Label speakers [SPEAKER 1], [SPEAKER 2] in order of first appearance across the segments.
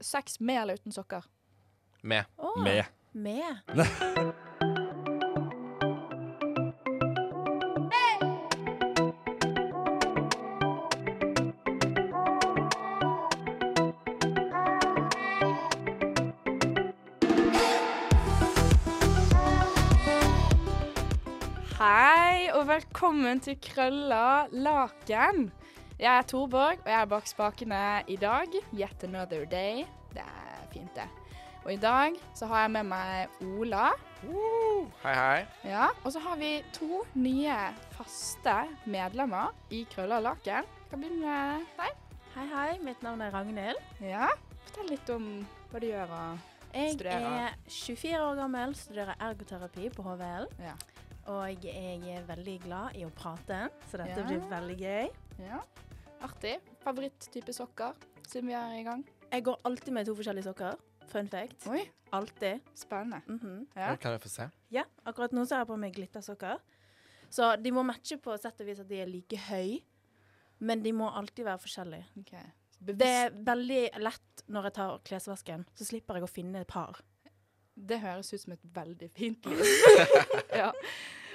[SPEAKER 1] sex med eller uten sokker?
[SPEAKER 2] Med.
[SPEAKER 3] Oh.
[SPEAKER 4] Med.
[SPEAKER 3] Med.
[SPEAKER 1] Hei, og velkommen til Krølla Laken. Jeg er Torborg, og jeg er bak spakene i dag. Yet another day. Det er fint, det. Og i dag så har jeg med meg Ola.
[SPEAKER 2] Hei, hei.
[SPEAKER 1] Ja, og så har vi to nye faste medlemmer i Krølla Laken. Kan begynne med deg.
[SPEAKER 3] Hei, hei. Mitt navn er Ragnhild.
[SPEAKER 1] Ja, fortell litt om hva du gjør og
[SPEAKER 3] Jeg
[SPEAKER 1] Studerer.
[SPEAKER 3] er 24 år gammel, studerer ergoterapi på HVL.
[SPEAKER 1] Ja.
[SPEAKER 3] Og jeg er veldig glad i å prate, så dette
[SPEAKER 1] Ja.
[SPEAKER 3] blir veldig gøy.
[SPEAKER 1] Ja, artig. Favoritttype sokker, siden vi er i gang.
[SPEAKER 3] Jeg går alltid med to forskjellige sokker. Fun fact.
[SPEAKER 1] Oi,
[SPEAKER 3] Alltid.
[SPEAKER 1] spennende.
[SPEAKER 3] Mhm.
[SPEAKER 1] Ja.
[SPEAKER 2] Kan jeg få se?
[SPEAKER 3] Ja, akkurat nå så har jeg på meg glittersokker. Så de må matche på sett og vis at de er like høy, men de må alltid være forskjellige.
[SPEAKER 1] ok.
[SPEAKER 3] Det er veldig lett når jeg tar klesvasken, så slipper jeg å finne et par.
[SPEAKER 1] Det høres ut som et veldig fint liv. ja.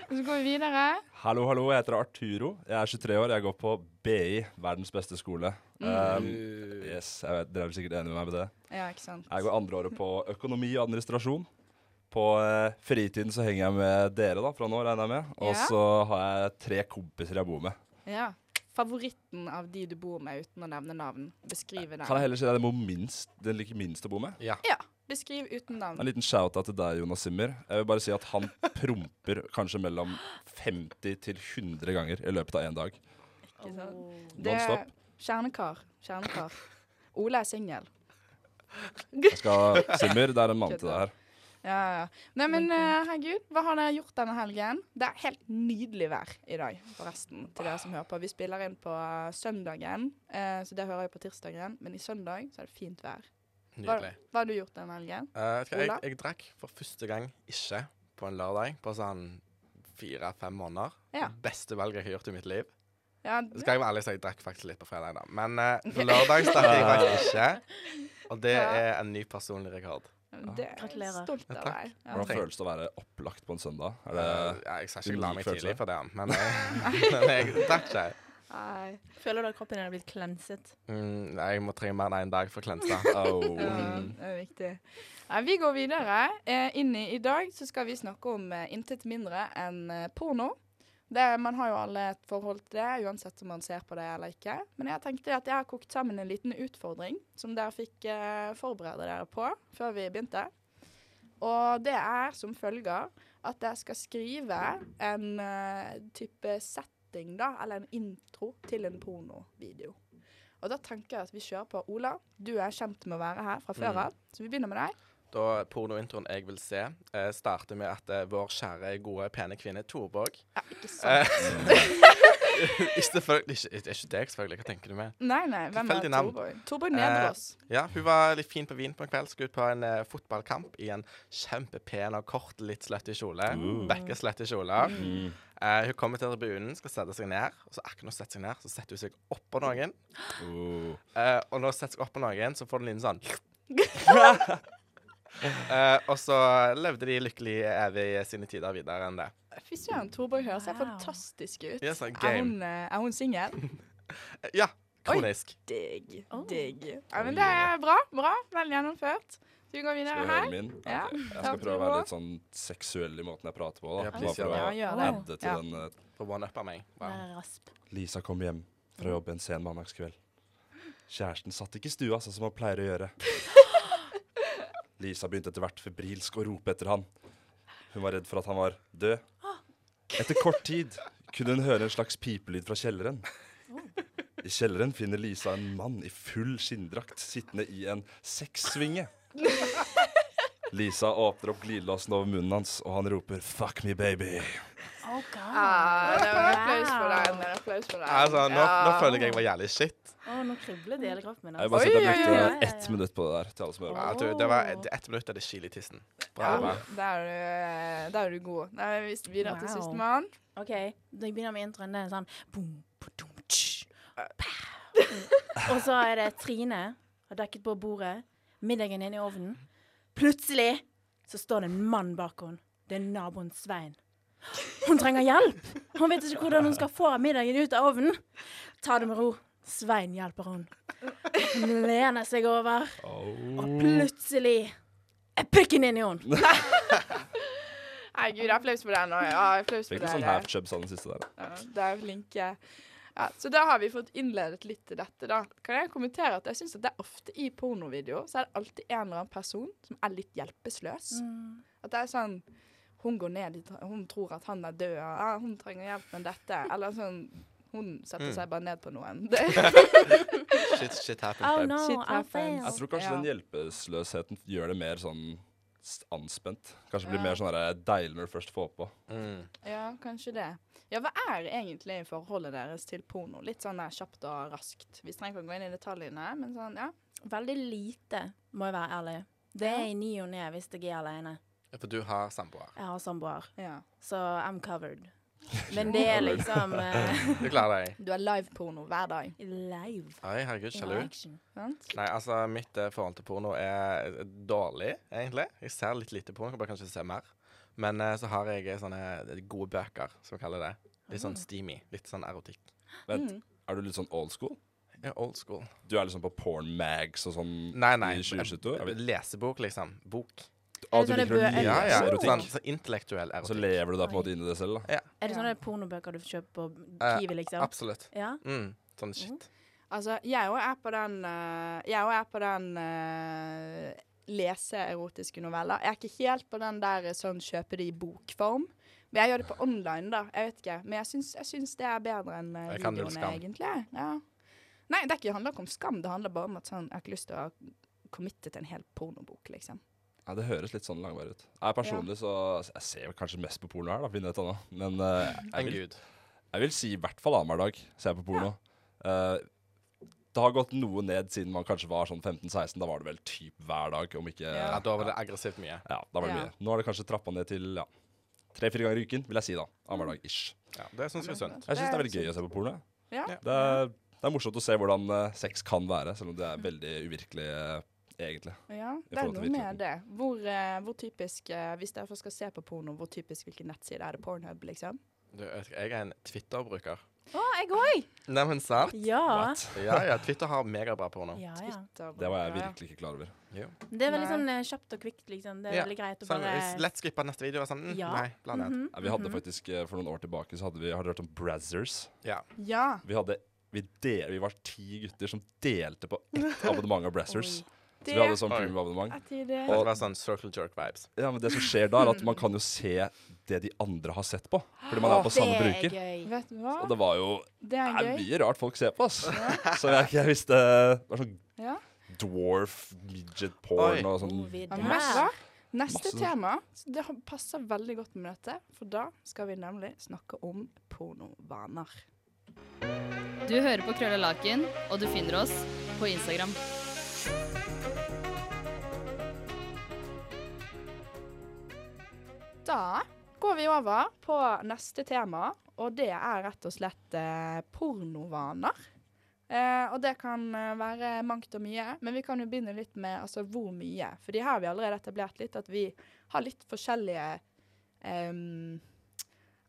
[SPEAKER 1] Og så går vi videre.
[SPEAKER 4] Hallo, hallo. Jeg heter Arturo. Jeg er 23 år. Jeg går på BI, verdens beste skole. Um, yes, jeg vet, Dere er vel sikkert enige med meg med det.
[SPEAKER 1] Ja, ikke sant.
[SPEAKER 4] Jeg går andre året på økonomi og administrasjon. På uh, fritiden så henger jeg med dere da, fra nå, regner jeg med. Og
[SPEAKER 1] Ja.
[SPEAKER 4] så har jeg tre kompiser jeg bor med.
[SPEAKER 1] Ja. Favoritten av de du bor med, uten å nevne navn. Beskrive den.
[SPEAKER 4] Kan jeg heller si det den, minst, den liker minst å bo med?
[SPEAKER 2] Ja.
[SPEAKER 1] Ja. Beskriv uten navn.
[SPEAKER 4] En liten shout-out til deg, Jonas Simmer. Jeg vil bare si at han promper kanskje mellom 50 til 100 ganger i løpet av én dag.
[SPEAKER 1] Ikke sant? Det er kjernekar. Kjernekar. Ole er singel.
[SPEAKER 4] Jeg skal Simmer, det er en mann til deg her.
[SPEAKER 1] Ja, ja. Nei, men uh, herregud, hva har dere gjort denne helgen? Det er helt nydelig vær i dag, forresten, til dere som hører på. Vi spiller inn på eh, søndagen, uh, så det hører jeg på tirsdagen. Men i søndag så er det fint vær. Hva, hva har du gjort den helgen?
[SPEAKER 2] Uh,
[SPEAKER 1] Ola?
[SPEAKER 2] jeg, jeg drakk for første gang ikke på en lørdag på sånn fire-fem måneder.
[SPEAKER 1] Ja.
[SPEAKER 2] Beste valget jeg har gjort i mitt liv.
[SPEAKER 1] Ja,
[SPEAKER 2] Så skal jeg være ærlig så jeg drakk faktisk litt på fredag, da. Men uh, på lørdag stakk jeg faktisk ikke. Og det
[SPEAKER 1] Ja.
[SPEAKER 2] er en ny personlig rekord.
[SPEAKER 1] det er
[SPEAKER 3] Gratulerer.
[SPEAKER 1] jeg stolt av deg. Ja.
[SPEAKER 4] Hvordan føles det å være opplagt på en søndag? Er det
[SPEAKER 2] Eh, ja, jeg skal ikke jeg la meg tidlig for det, men jeg, men jeg drakk ikke.
[SPEAKER 1] Nei.
[SPEAKER 3] Føler du at kroppen din er blitt klenset?
[SPEAKER 2] Mm, nei, jeg må trenge mer enn én dag for å klense.
[SPEAKER 4] oh.
[SPEAKER 1] Ja, det er viktig. Ja, vi går videre. Eh, inn i, I dag så skal vi snakke om eh, intet mindre enn eh, porno. Det, man har jo alle et forhold til det, uansett om man ser på det eller ikke. Men jeg tenkte at jeg har kokt sammen en liten utfordring som dere fikk eh, forberede dere på før vi begynte. Og det er som følger at jeg skal skrive en eh, type setting, da, eller en intro til en pornovideo. Og da tenker jeg at vi kjører på Ola. Du er kjent med å være her fra før
[SPEAKER 2] Mm.
[SPEAKER 1] så vi begynner med deg.
[SPEAKER 2] Da pornointroen jeg vil se, eh, starter med at eh, vår kjære, gode, pene kvinne Torborg
[SPEAKER 1] Ja, ikke
[SPEAKER 2] eh,
[SPEAKER 1] sant?
[SPEAKER 2] ikke selvfølgelig, ikke, ikke, ikke deg, selvfølgelig. Hva tenker du med?
[SPEAKER 1] Nei, nei, hvem er
[SPEAKER 2] tilfeldig navn.
[SPEAKER 1] Torborg? Torborg Nedreås.
[SPEAKER 2] Ja, hun var litt fin på vin på en kveld. Skulle ut på en eh, fotballkamp i en kjempepen og kort, litt slutty kjole.
[SPEAKER 4] Uh.
[SPEAKER 2] Bekkeslette kjoler.
[SPEAKER 4] Mm.
[SPEAKER 2] Eh, hun kommer til tribunen, skal sette seg ned. Og så akkurat når hun setter seg ned, så setter hun seg oppå noen.
[SPEAKER 4] Uh.
[SPEAKER 2] Uh, og når hun setter seg oppå noen, så får hun en liten sånn Eh, og så levde de lykkelig evig sine tider videre enn det.
[SPEAKER 1] Fy søren, Torborg høres helt
[SPEAKER 3] Wow.
[SPEAKER 1] fantastisk ut.
[SPEAKER 2] Sånn
[SPEAKER 1] er hun, eh, er hun singel?
[SPEAKER 2] Eh, ja, kronisk.
[SPEAKER 1] Oi, Digg.
[SPEAKER 3] Oh.
[SPEAKER 1] Digg. Ja, men det er bra. Bra. Vel gjennomført. Så vi går
[SPEAKER 4] Skal du
[SPEAKER 1] her.
[SPEAKER 4] høre min?
[SPEAKER 1] Ja.
[SPEAKER 4] Ok. Jeg skal prøve å være litt sånn seksuell i måten jeg prater på. da
[SPEAKER 2] Ja,
[SPEAKER 4] Bare
[SPEAKER 2] please,
[SPEAKER 4] for
[SPEAKER 2] gjør
[SPEAKER 4] å adde til den eh,
[SPEAKER 2] For meg. Wow.
[SPEAKER 3] Der er rasp.
[SPEAKER 4] Lisa kom hjem fra jobb en sen mandagskveld. Kjæresten satt ikke i stua, sånn som han pleier å gjøre. Lisa begynte etter hvert febrilsk å rope etter han. Hun var redd for at han var død. Etter kort tid kunne hun høre en slags pipelyd fra kjelleren. I kjelleren finner Lisa en mann i full skinndrakt sittende i en sexsvinge. Lisa åpner opp glidelåsen over munnen hans, og han roper 'fuck me, baby'.
[SPEAKER 3] Oh, God.
[SPEAKER 1] Ah, det var en applaus for deg. En applaus for deg.
[SPEAKER 2] Altså, nå, nå føler jeg jeg var jævlig shit.
[SPEAKER 3] Oh, nå kribler det i hele kroppen min.
[SPEAKER 4] Jeg
[SPEAKER 3] Altså.
[SPEAKER 4] bare si og jeg brukte ett minutt på det der. til alle som hører på.
[SPEAKER 2] Ja, du, det var ett minutt av det chili i tissen. Bra
[SPEAKER 1] Ja, der er du, der er du god. Da er vi videre til
[SPEAKER 3] Wow.
[SPEAKER 1] sistemann.
[SPEAKER 3] OK, da jeg begynner med introen. Det er sånn boom, ba-dum, tsch, pow. Og så er det Trine har dekket på bordet middagen inn i ovnen. Plutselig så står det en mann bak henne. Det er naboen Svein. Hun trenger hjelp. Hun vet ikke hvordan hun skal få middagen ut av ovnen. Ta det med ro. Svein hjelper hun. Hun lener seg over, og plutselig er pikken inn i henne.
[SPEAKER 1] Nei, gud, jeg for flaus Og ja, applaus for
[SPEAKER 4] Fikk litt sånn half-chub sånn siste der.
[SPEAKER 1] Ja, det er flinke. Ja, så da har vi fått innledet litt til dette, da. Kan jeg kommentere at jeg syns at det er ofte i pornovideoer så er det alltid en eller annen person som er litt hjelpeløs. At det er sånn Hun går ned Hun tror at han er død. Ja, hun trenger hjelp med dette. Eller sånn Hun setter
[SPEAKER 2] Mm.
[SPEAKER 1] seg bare ned på noen.
[SPEAKER 2] Shit, shit happens,
[SPEAKER 3] Oh no,
[SPEAKER 1] Shit happens.
[SPEAKER 4] Jeg tror kanskje
[SPEAKER 1] Ja.
[SPEAKER 4] den hjelpeløsheten gjør det mer sånn anspent. Kanskje det blir
[SPEAKER 1] Ja.
[SPEAKER 4] mer sånn der deilig når du først får på.
[SPEAKER 2] Mm.
[SPEAKER 1] ja, kanskje det. Ja, hva er egentlig forholdet deres til porno? Litt sånn der kjapt og raskt. Vi trenger ikke å gå inn i detaljene, men sånn, ja.
[SPEAKER 3] Veldig lite, må jeg være ærlig. Det er i ny og ne hvis jeg er alene.
[SPEAKER 2] Ja, For du har samboer.
[SPEAKER 3] Jeg har samboer,
[SPEAKER 1] ja.
[SPEAKER 3] så I'm covered. Men det er liksom eh,
[SPEAKER 2] Du klarer deg.
[SPEAKER 1] Du har liveporno hver dag.
[SPEAKER 3] live.
[SPEAKER 2] Oi, herregud, sjalu. Nei, altså, mitt eh, forhold til porno er eh, dårlig, egentlig. Jeg ser litt lite porno, jeg bør kanskje se mer. Men eh, så har jeg eh, sånne gode bøker, som vi kaller det. Litt sånn steamy. Litt sånn erotikk.
[SPEAKER 4] Vent,
[SPEAKER 1] Mm.
[SPEAKER 4] er du litt sånn old school?
[SPEAKER 2] Ja, old school.
[SPEAKER 4] Du er liksom på porn mags og sånn
[SPEAKER 2] Nei, nei.
[SPEAKER 4] i 2022? Er vi-
[SPEAKER 2] Lesebok, liksom. Bok.
[SPEAKER 4] Ah,
[SPEAKER 3] det
[SPEAKER 4] du
[SPEAKER 3] sånne
[SPEAKER 4] liker å lese
[SPEAKER 2] Ja, ja.
[SPEAKER 4] erotikk?
[SPEAKER 2] Sånn, så intellektuell
[SPEAKER 4] erotikk. så lever du da på en måte inn i det selv, da?
[SPEAKER 3] Er det
[SPEAKER 1] Ja.
[SPEAKER 3] sånne pornobøker du får kjøpt på
[SPEAKER 2] Eh,
[SPEAKER 3] Kiwi, liksom?
[SPEAKER 2] Absolutt.
[SPEAKER 3] Ja?
[SPEAKER 2] Mm, sånn shit.
[SPEAKER 1] Altså, jeg òg er på den uh, Jeg òg er på den uh, lese erotiske noveller. Jeg er ikke helt på den der eh, sånn kjøpe det i bokform. Men jeg gjør det på online, da. Jeg vet ikke. Men jeg syns, jeg syns det er bedre enn uh, videoene, egentlig. Ja. Nei, det er ikke, det handler ikke om skam. Det handler bare om at sånn, jeg har ikke lyst til å committe til en hel pornobok, liksom.
[SPEAKER 4] Ja, Det høres litt sånn langvarig ut. Jeg personlig så Jeg ser kanskje mest på porno her, da, finne ut av noe. Men eh, jeg, vil, jeg vil si i hvert fall annenhver dag ser jeg på porno. Eh, det har gått noe ned siden man kanskje var sånn 15-16. Da var det vel typ hver dag, om ikke
[SPEAKER 2] Ja, da var det aggressivt mye.
[SPEAKER 4] Ja, da var det
[SPEAKER 1] Ja.
[SPEAKER 4] mye. Nå har det kanskje trappa ned til ja, tre-fire ganger i uken, vil jeg si da. Annenhver dag ish.
[SPEAKER 2] Ja, det syns vi er sunt.
[SPEAKER 4] Jeg syns det er veldig gøy å se på porno.
[SPEAKER 1] Ja.
[SPEAKER 2] Ja.
[SPEAKER 4] Det er, det er morsomt å se hvordan eh, sex kan være, selv om det er veldig uvirkelig, eh, egentlig.
[SPEAKER 1] Ja, det er noe med det. Hvor, eh, hvor typisk, eh, hvis dere skal se på porno, hvor typisk hvilken nettside er det? Pornhub, liksom?
[SPEAKER 2] Du, jeg er en Twitter-bruker.
[SPEAKER 3] Å, jeg òg!
[SPEAKER 2] Neimen, sant?
[SPEAKER 3] Ja.
[SPEAKER 2] Ja, ja. Twitter har megabra porno.
[SPEAKER 3] ja, ja.
[SPEAKER 4] Det var jeg virkelig ikke klar over.
[SPEAKER 2] Jo.
[SPEAKER 3] Det er veldig sånn eh, kjapt og kvikt, liksom. Det er
[SPEAKER 2] Ja.
[SPEAKER 3] veldig greit å
[SPEAKER 2] Sånn,
[SPEAKER 3] bare
[SPEAKER 2] lett skippa neste video. Sånn, mm,
[SPEAKER 3] Ja.
[SPEAKER 2] Nei, bla ned.
[SPEAKER 3] Mhm,
[SPEAKER 4] Ja, vi hadde
[SPEAKER 3] mhm.
[SPEAKER 4] faktisk, For noen år tilbake så hadde vi Har hørt om Brazzers?
[SPEAKER 2] Ja.
[SPEAKER 1] Ja.
[SPEAKER 4] Vi, hadde, vi, del, vi var ti gutter som delte på ett abonnement av Brazzers. Så vi hadde sånn premiumabonnement.
[SPEAKER 1] er.
[SPEAKER 2] Det var sånn circle jerk-vibes.
[SPEAKER 4] Ja, men det som skjer da, er at man kan jo se det de andre har sett på. Fordi man er på samme
[SPEAKER 3] er
[SPEAKER 4] bruker.
[SPEAKER 3] gøy.
[SPEAKER 1] Vet du hva?
[SPEAKER 4] Og det var jo
[SPEAKER 1] Det
[SPEAKER 4] det
[SPEAKER 1] er
[SPEAKER 4] er
[SPEAKER 1] gøy.
[SPEAKER 4] mye rart folk ser på, ass. Så jeg, jeg visste Det var sånn
[SPEAKER 1] Ja.
[SPEAKER 4] dwarf, midget porn
[SPEAKER 2] Oi.
[SPEAKER 4] og sånn.
[SPEAKER 1] Ja, men vet du hva? Neste
[SPEAKER 4] Masse-
[SPEAKER 1] tema så det har- passer veldig godt med dette, for da skal vi nemlig snakke om pornovaner.
[SPEAKER 5] Du hører på Krølla Laken, og du finner oss på Instagram.
[SPEAKER 1] Da går vi over på neste tema, og det er rett og slett eh, pornovaner. Eh, og det kan eh, være mangt og mye, men vi kan jo begynne litt med altså, hvor mye. Fordi her har vi allerede etablert litt at vi har litt forskjellige eh,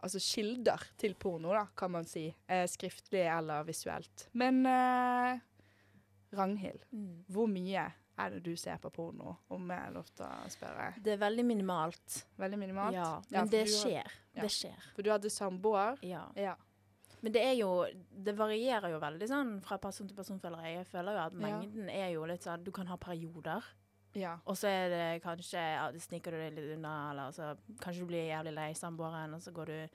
[SPEAKER 1] altså kilder til porno, da, kan man si. Eh, skriftlig eller visuelt. Men eh, Ragnhild,
[SPEAKER 3] Mm.
[SPEAKER 1] hvor mye er det du ser på porno, om jeg har lov til å spørre?
[SPEAKER 3] Det er veldig minimalt.
[SPEAKER 1] Veldig minimalt?
[SPEAKER 3] Ja,
[SPEAKER 1] Ja,
[SPEAKER 3] men det
[SPEAKER 1] skjer. har-. Ja.
[SPEAKER 3] Det skjer.
[SPEAKER 1] For du hadde samboer?
[SPEAKER 3] Ja.
[SPEAKER 1] Ja.
[SPEAKER 3] Men det er jo Det varierer jo veldig sånn fra person til person, føler jeg. Jeg føler jo at
[SPEAKER 1] Ja.
[SPEAKER 3] mengden er jo litt sånn Du kan ha perioder,
[SPEAKER 1] ja.
[SPEAKER 3] og så er det kanskje ja, sniker du deg litt unna, eller så kanskje du blir jævlig lei samboeren, og så går du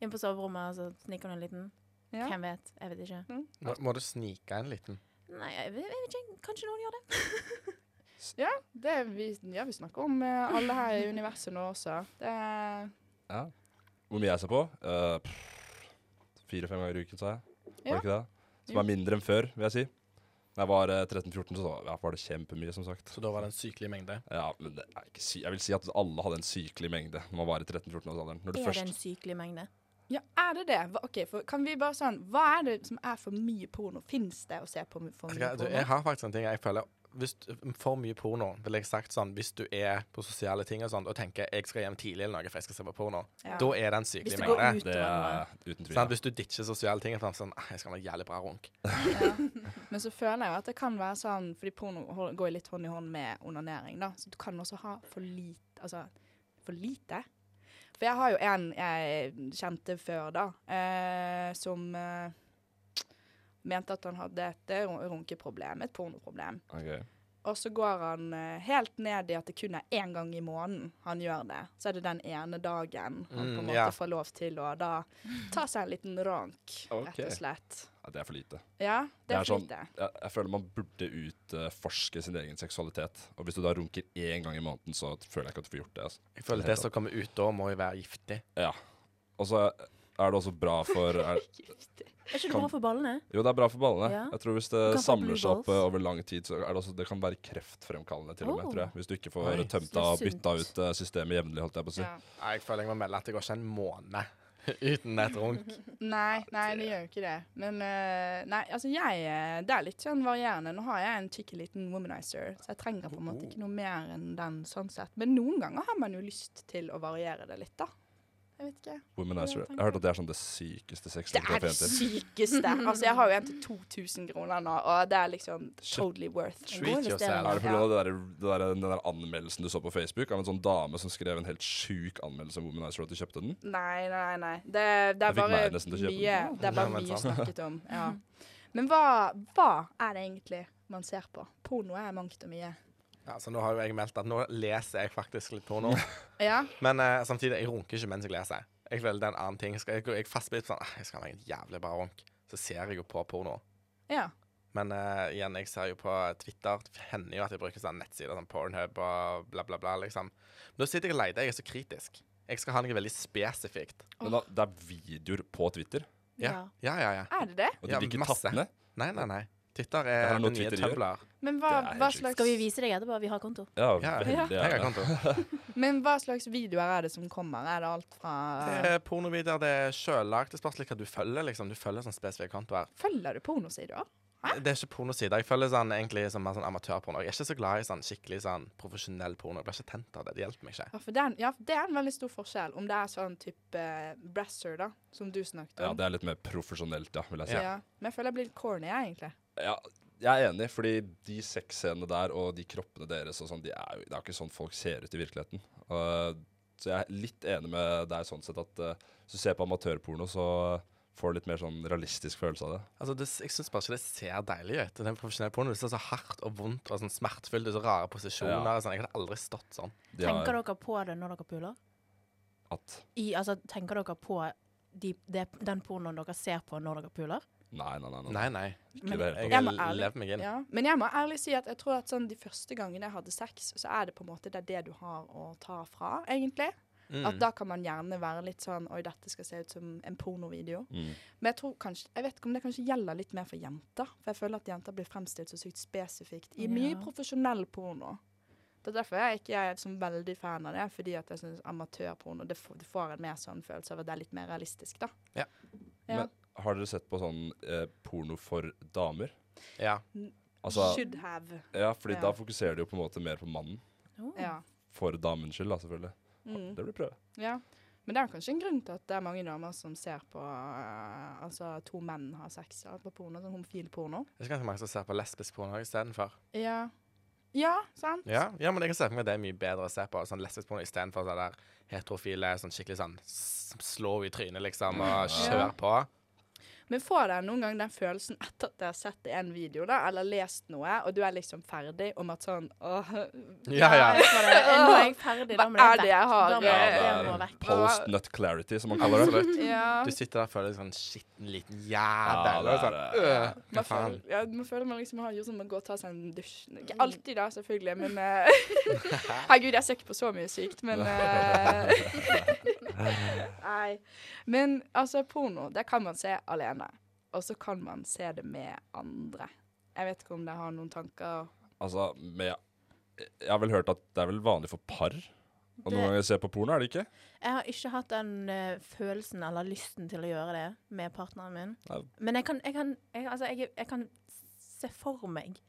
[SPEAKER 3] inn på soverommet, og så sniker du en liten.
[SPEAKER 1] Ja.
[SPEAKER 3] Hvem vet? Jeg vet ikke.
[SPEAKER 2] Må, må du snike en liten?
[SPEAKER 3] Nei, jeg vet, jeg vet ikke. Kanskje noen gjør det.
[SPEAKER 1] Ja, det er vi, ja, vi snakker om eh, alle her i universet nå også. Det
[SPEAKER 4] Ja. Hvor mye jeg ser på? Uh, Fire-fem ganger i uken, sa jeg. Var
[SPEAKER 1] Ja.
[SPEAKER 4] ikke det? Som er mindre enn før, vil jeg si. Da jeg var eh, 13-14, så ja, var det kjempemye, som sagt.
[SPEAKER 2] Så da var det en sykelig mengde?
[SPEAKER 4] Ja, men det er ikke sy Jeg vil si at alle hadde en sykelig mengde når man var i 13-14-årsalderen. Når du
[SPEAKER 3] Er det
[SPEAKER 4] først
[SPEAKER 3] en sykelig mengde?
[SPEAKER 1] Ja, er det det? Hva, ok, for Kan vi bare sånn Hva er det som er for mye porno? Fins det å se på for mye
[SPEAKER 2] du,
[SPEAKER 1] porno?
[SPEAKER 2] jeg har faktisk en ting jeg føler hvis, For mye porno, vil jeg sagt sånn Hvis du er på sosiale ting og sånn og tenker jeg skal hjem tidlig eller noe for jeg skal se på porno,
[SPEAKER 1] Ja.
[SPEAKER 2] da er det en
[SPEAKER 3] Hvis
[SPEAKER 2] sykelig
[SPEAKER 3] går
[SPEAKER 2] mengde.
[SPEAKER 4] Det er uten tvil.
[SPEAKER 2] Sånn, Hvis du ditcher sosiale ting, og sånn, «Ah, jeg skal ha en jævlig bra runk.
[SPEAKER 1] Ja. Men så føler jeg jo at det kan være sånn Fordi porno går litt hånd i hånd med onanering, da. Så du kan også ha for lite Altså for lite. For jeg har jo en jeg kjente før, da, eh, som eh, mente at han hadde et eh, runkeproblem, et pornoproblem.
[SPEAKER 4] Okay.
[SPEAKER 1] Og så går han eh, helt ned i at det kun er én gang i måneden han gjør det. Så er det den ene dagen han på en
[SPEAKER 2] Mm,
[SPEAKER 1] måte
[SPEAKER 2] ja.
[SPEAKER 1] får lov til å da ta seg en liten rank,
[SPEAKER 4] okay.
[SPEAKER 1] rett og slett.
[SPEAKER 4] Det er for lite.
[SPEAKER 1] Ja, det
[SPEAKER 4] Det
[SPEAKER 1] er
[SPEAKER 4] er
[SPEAKER 1] for
[SPEAKER 4] sånn-
[SPEAKER 1] lite.
[SPEAKER 4] Jeg, jeg føler man burde utforske sin egen seksualitet. Og hvis du da runker én gang i måneden, så føler jeg ikke at du får gjort det. Altså.
[SPEAKER 2] Jeg føler det som kommer ut da, må jo være giftig.
[SPEAKER 4] Ja. Og så er det også bra for er,
[SPEAKER 3] Er ikke det
[SPEAKER 4] Kan-
[SPEAKER 3] bra for ballene?
[SPEAKER 4] Jo, det er bra for ballene.
[SPEAKER 3] Ja.
[SPEAKER 4] Jeg tror Hvis det samler seg opp eh, over lang tid, så er det også Det kan være kreftfremkallende, til og med.
[SPEAKER 3] Oh.
[SPEAKER 4] tror jeg Hvis du ikke får
[SPEAKER 2] Oi.
[SPEAKER 4] tømt av og bytta ut eh, systemet jevnlig, holdt jeg på å si.
[SPEAKER 1] Ja.
[SPEAKER 2] Jeg føler jeg må melde at det går ikke en måned uten et runk.
[SPEAKER 1] Nei, nei, det gjør jo ikke det. Men uh, nei, altså jeg eh, Det er litt sånn varierende. Nå har jeg en tykk liten womanizer, så jeg trenger på en måte ikke noe mer enn den sånn sett. Men noen ganger har man jo lyst til å variere det litt, da. Jeg vet ikke.
[SPEAKER 4] Womanizer. Jeg har hørt at det er sånn det sykeste
[SPEAKER 1] Det
[SPEAKER 4] sexleketøyet
[SPEAKER 1] er det sykeste. Altså, jeg har jo en til 2000 kroner nå, og det er liksom totally worth.
[SPEAKER 2] Yourself.
[SPEAKER 4] Er det pga. det det den der anmeldelsen du så på Facebook av en sånn dame som skrev en helt sjuk anmeldelse om Womanizer, at du kjøpte den?
[SPEAKER 1] Nei, nei, nei. Det, det er bare mye, det er bare mye snakket om. Ja. Men hva, hva er det egentlig man ser på? Porno er mangt og mye.
[SPEAKER 2] Ja, så nå har jo jeg meldt at nå leser jeg faktisk litt porno.
[SPEAKER 1] Ja.
[SPEAKER 2] Men uh, samtidig, jeg runker ikke mens jeg leser. Jeg føler det er en annen ting. Skal jeg, jeg på sånn ah, Jeg skal ha meg en jævlig bra runk. Så ser jeg jo på porno.
[SPEAKER 1] ja.
[SPEAKER 2] Men uh, igjen, jeg ser jo på Twitter. Det hender jo at jeg bruker sånn nettsider som Pornhub og bla, bla, bla. liksom. Men da sitter jeg og leter. Jeg er så kritisk. Jeg skal ha noe veldig spesifikt.
[SPEAKER 4] Men da, det er videoer på Twitter,
[SPEAKER 2] Ja, ja, ja. ja.
[SPEAKER 1] Er det det?
[SPEAKER 4] og de
[SPEAKER 2] Ja,
[SPEAKER 4] blir ikke
[SPEAKER 2] masse.
[SPEAKER 4] tatt ned.
[SPEAKER 2] Nei, nei, nei. Twitter er
[SPEAKER 4] er
[SPEAKER 2] den nye. Tumblr.
[SPEAKER 1] Men hva, hva slags
[SPEAKER 3] Skal vi vise deg etterpå? Vi har konto.
[SPEAKER 4] Ja,
[SPEAKER 2] Ja,
[SPEAKER 4] ja.
[SPEAKER 2] Jeg har konto.
[SPEAKER 1] Men hva slags videoer er det som kommer? Er det alt fra
[SPEAKER 2] Det er pornovideoer, det er sjøllagd. Det spørs litt hva du følger. liksom. Du følger sånn spesifikke kontoer.
[SPEAKER 1] Følger du pornosider?
[SPEAKER 2] Det er ikke pornosider. Jeg følger sånn egentlig som mer sånn amatørporno. Jeg er ikke så glad i sånn skikkelig sånn profesjonell porno. Jeg blir ikke tent av det. Det hjelper meg ikke.
[SPEAKER 1] Ja, for det er, ja, det er en veldig stor forskjell. Om det er sånn type uh, brasser, da, som du snakket om.
[SPEAKER 4] Ja, det er litt mer profesjonelt, ja, vil jeg si.
[SPEAKER 1] Ja. Men jeg føler jeg blir litt corny, jeg, egentlig.
[SPEAKER 4] Ja, jeg er enig, fordi de sexscenene der og de kroppene deres og sånn, de er jo, det er jo ikke sånn folk ser ut i virkeligheten. Uh, så jeg er litt enig med deg sånn sett at uh, hvis du ser på amatørporno, så får du litt mer sånn realistisk følelse av det.
[SPEAKER 2] Altså, det, Jeg syns bare ikke det ser deilig ut. Den profesjonelle pornoen ser så hardt og vondt og sånn smertefullt ut. Så rare posisjoner.
[SPEAKER 4] Ja.
[SPEAKER 2] og Sånn. Jeg hadde aldri stått sånn.
[SPEAKER 4] De
[SPEAKER 3] Tenker
[SPEAKER 4] har
[SPEAKER 3] dere på det når dere puler?
[SPEAKER 4] at
[SPEAKER 3] I, altså, tenker dere på de, de, den pornoen dere ser på når dere puler?
[SPEAKER 4] Nei, nei, nei. nei.
[SPEAKER 2] Nei, nei.
[SPEAKER 4] Det hele
[SPEAKER 2] Jeg
[SPEAKER 1] må ærlig-. Ja. Men jeg må ærlig si at jeg tror at sånn de første gangene jeg hadde sex, så er det på en måte det er det du har å ta fra, egentlig.
[SPEAKER 2] Mm.
[SPEAKER 1] At da kan man gjerne være litt sånn Oi, dette skal se ut som en pornovideo.
[SPEAKER 4] Mm.
[SPEAKER 1] Men jeg tror kanskje Jeg vet ikke om det kanskje gjelder litt mer for jenter. For jeg føler at jenter blir fremstilt så sykt spesifikt i mye
[SPEAKER 3] Ja.
[SPEAKER 1] profesjonell porno. Det er derfor jeg ikke er sånn veldig fan av det. Fordi at jeg syns amatørporno det får, Du får en mer sånn følelse av at det er litt mer realistisk, da.
[SPEAKER 2] Ja.
[SPEAKER 1] Ja.
[SPEAKER 4] Men har dere sett på sånn eh, porno for damer?
[SPEAKER 2] Ja.
[SPEAKER 4] Altså,
[SPEAKER 1] Should have.
[SPEAKER 4] ja, fordi
[SPEAKER 1] Ja.
[SPEAKER 4] da fokuserer de jo på en måte mer på mannen.
[SPEAKER 3] Oh.
[SPEAKER 1] Ja.
[SPEAKER 4] For damens skyld, da, selvfølgelig.
[SPEAKER 1] Mm.
[SPEAKER 4] Det blir prøve.
[SPEAKER 1] ja. Men det er kanskje en grunn til at det er mange damer som ser på uh, Altså to menn har sex ja, på porno, sånn homofil porno.
[SPEAKER 2] Det er ikke ganske mange som ser på lesbisk porno istedenfor.
[SPEAKER 1] Ja. Ja, sant?
[SPEAKER 2] Ja, ja, men jeg kan se for meg at det er mye bedre å se på sånn lesbisk porno istedenfor sånn der heterofile, sånn skikkelig sånn s- slå i trynet, liksom, og kjør på.
[SPEAKER 1] Men får dere noen gang den følelsen etter at dere har sett en video da, eller lest noe, og du er liksom ferdig om at sånn åh,
[SPEAKER 2] Ja, ja.
[SPEAKER 3] Nå er jeg ferdig. Da må
[SPEAKER 1] Hva
[SPEAKER 3] det
[SPEAKER 1] er det jeg har,
[SPEAKER 3] vekk. Da må det, vekk.
[SPEAKER 4] post nut clarity, som man kaller det.
[SPEAKER 2] Absolutt.
[SPEAKER 1] Ja.
[SPEAKER 2] Du sitter der og føler deg sånn skitten liten
[SPEAKER 4] Ja,
[SPEAKER 2] jævel. Ja, sånn, øh, hva
[SPEAKER 1] Man
[SPEAKER 2] faen?
[SPEAKER 1] føler, ja, man føler man liksom har gjort sånn man går og tar seg en dusj. Ikke alltid, da, selvfølgelig, men eh, Herregud, jeg ser ikke på så mye sykt, men eh, Nei. Men altså, porno, det kan man se alene. Og så kan man se det med andre. Jeg vet ikke om dere har noen tanker
[SPEAKER 4] Altså, med Jeg har vel hørt at det er vel vanlig for par å noen ganger se på porno, er det ikke?
[SPEAKER 3] Jeg har ikke hatt den uh, følelsen eller lysten til å gjøre det med partneren min.
[SPEAKER 4] Nei.
[SPEAKER 3] Men jeg kan, jeg kan, jeg, altså, jeg, jeg kan se for meg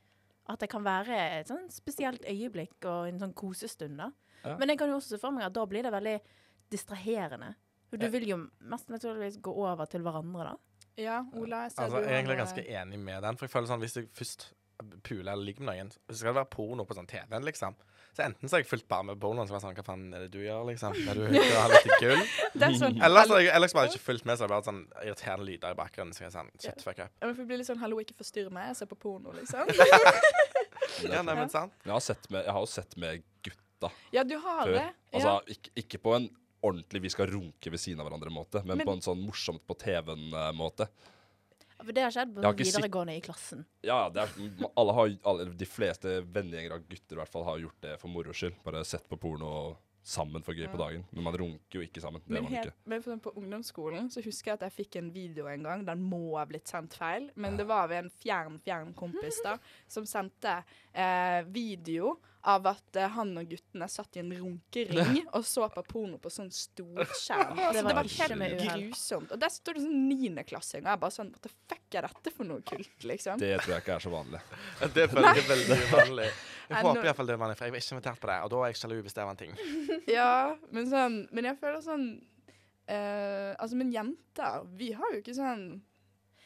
[SPEAKER 3] At det kan være et sånn spesielt øyeblikk og en sånn kosestund. da.
[SPEAKER 4] Ja.
[SPEAKER 3] Men jeg kan jo også se for meg at da blir det veldig distraherende. For du vil jo mest naturligvis gå over til hverandre, da.
[SPEAKER 1] Ja, Ola, jeg ser
[SPEAKER 2] Altså,
[SPEAKER 1] du
[SPEAKER 2] jeg er egentlig ganske enig med den. For jeg føler sånn, Hvis jeg først puler eller ligger med noen, så skal det være porno på sånn TV-en, liksom. Så enten så har jeg fulgt bare med pornoen, så er det sånn Hva faen er det du gjør, liksom? Er du ute og har litt gull?
[SPEAKER 1] Er sånn
[SPEAKER 2] Eller så har jeg ellers bare ikke fulgt med, så er det bare sånn irriterende lyder i bakgrunnen. Så jeg er sånn, shit, fuck up.
[SPEAKER 1] Ja, men for det blir litt sånn 'hallo, ikke forstyrr meg, jeg ser på porno', liksom.
[SPEAKER 2] Ja, nei, men sant?
[SPEAKER 4] Jeg har, sett med, jeg har jo sett med gutta
[SPEAKER 1] Ja, du har
[SPEAKER 4] før.
[SPEAKER 1] det.
[SPEAKER 4] Altså, ikke, ikke på en ordentlig vi skal runke ved siden av hverandre-måte, men,
[SPEAKER 1] Men-
[SPEAKER 4] på en sånn morsomt på TV-en-måte.
[SPEAKER 3] For det har skjedd på videregående i klassen.
[SPEAKER 4] Ja, er, alle har, alle, de fleste vennegjenger av gutter i hvert fall har gjort det for moro skyld. Bare sett på porno sammen for gøy på dagen. Men man runker jo ikke sammen. Det
[SPEAKER 1] Men, helt,
[SPEAKER 4] ikke.
[SPEAKER 1] men for på ungdomsskolen så husker jeg at jeg fikk en video en gang. Den må ha blitt sendt feil, men det var ved en fjern, fjern kompis da, som sendte eh, video av at eh, han og guttene satt i en runkering og så på porno på sånn storskjerm.
[SPEAKER 3] Det var
[SPEAKER 1] det var helt grusomt. Og der står det sånn niendeklassing, og jeg bare sånn What the fuck er dette for noe kult, liksom?
[SPEAKER 4] Det tror jeg ikke er så vanlig.
[SPEAKER 2] Det føler jeg veldig uvanlig. Jeg
[SPEAKER 1] Nei,
[SPEAKER 2] håper iallfall det var det, for jeg var ikke invitert på det. Og da er jeg sjalu hvis det var en ting.
[SPEAKER 1] Ja, men sånn Men jeg føler sånn eh, Altså, men jenter, vi har jo ikke sånn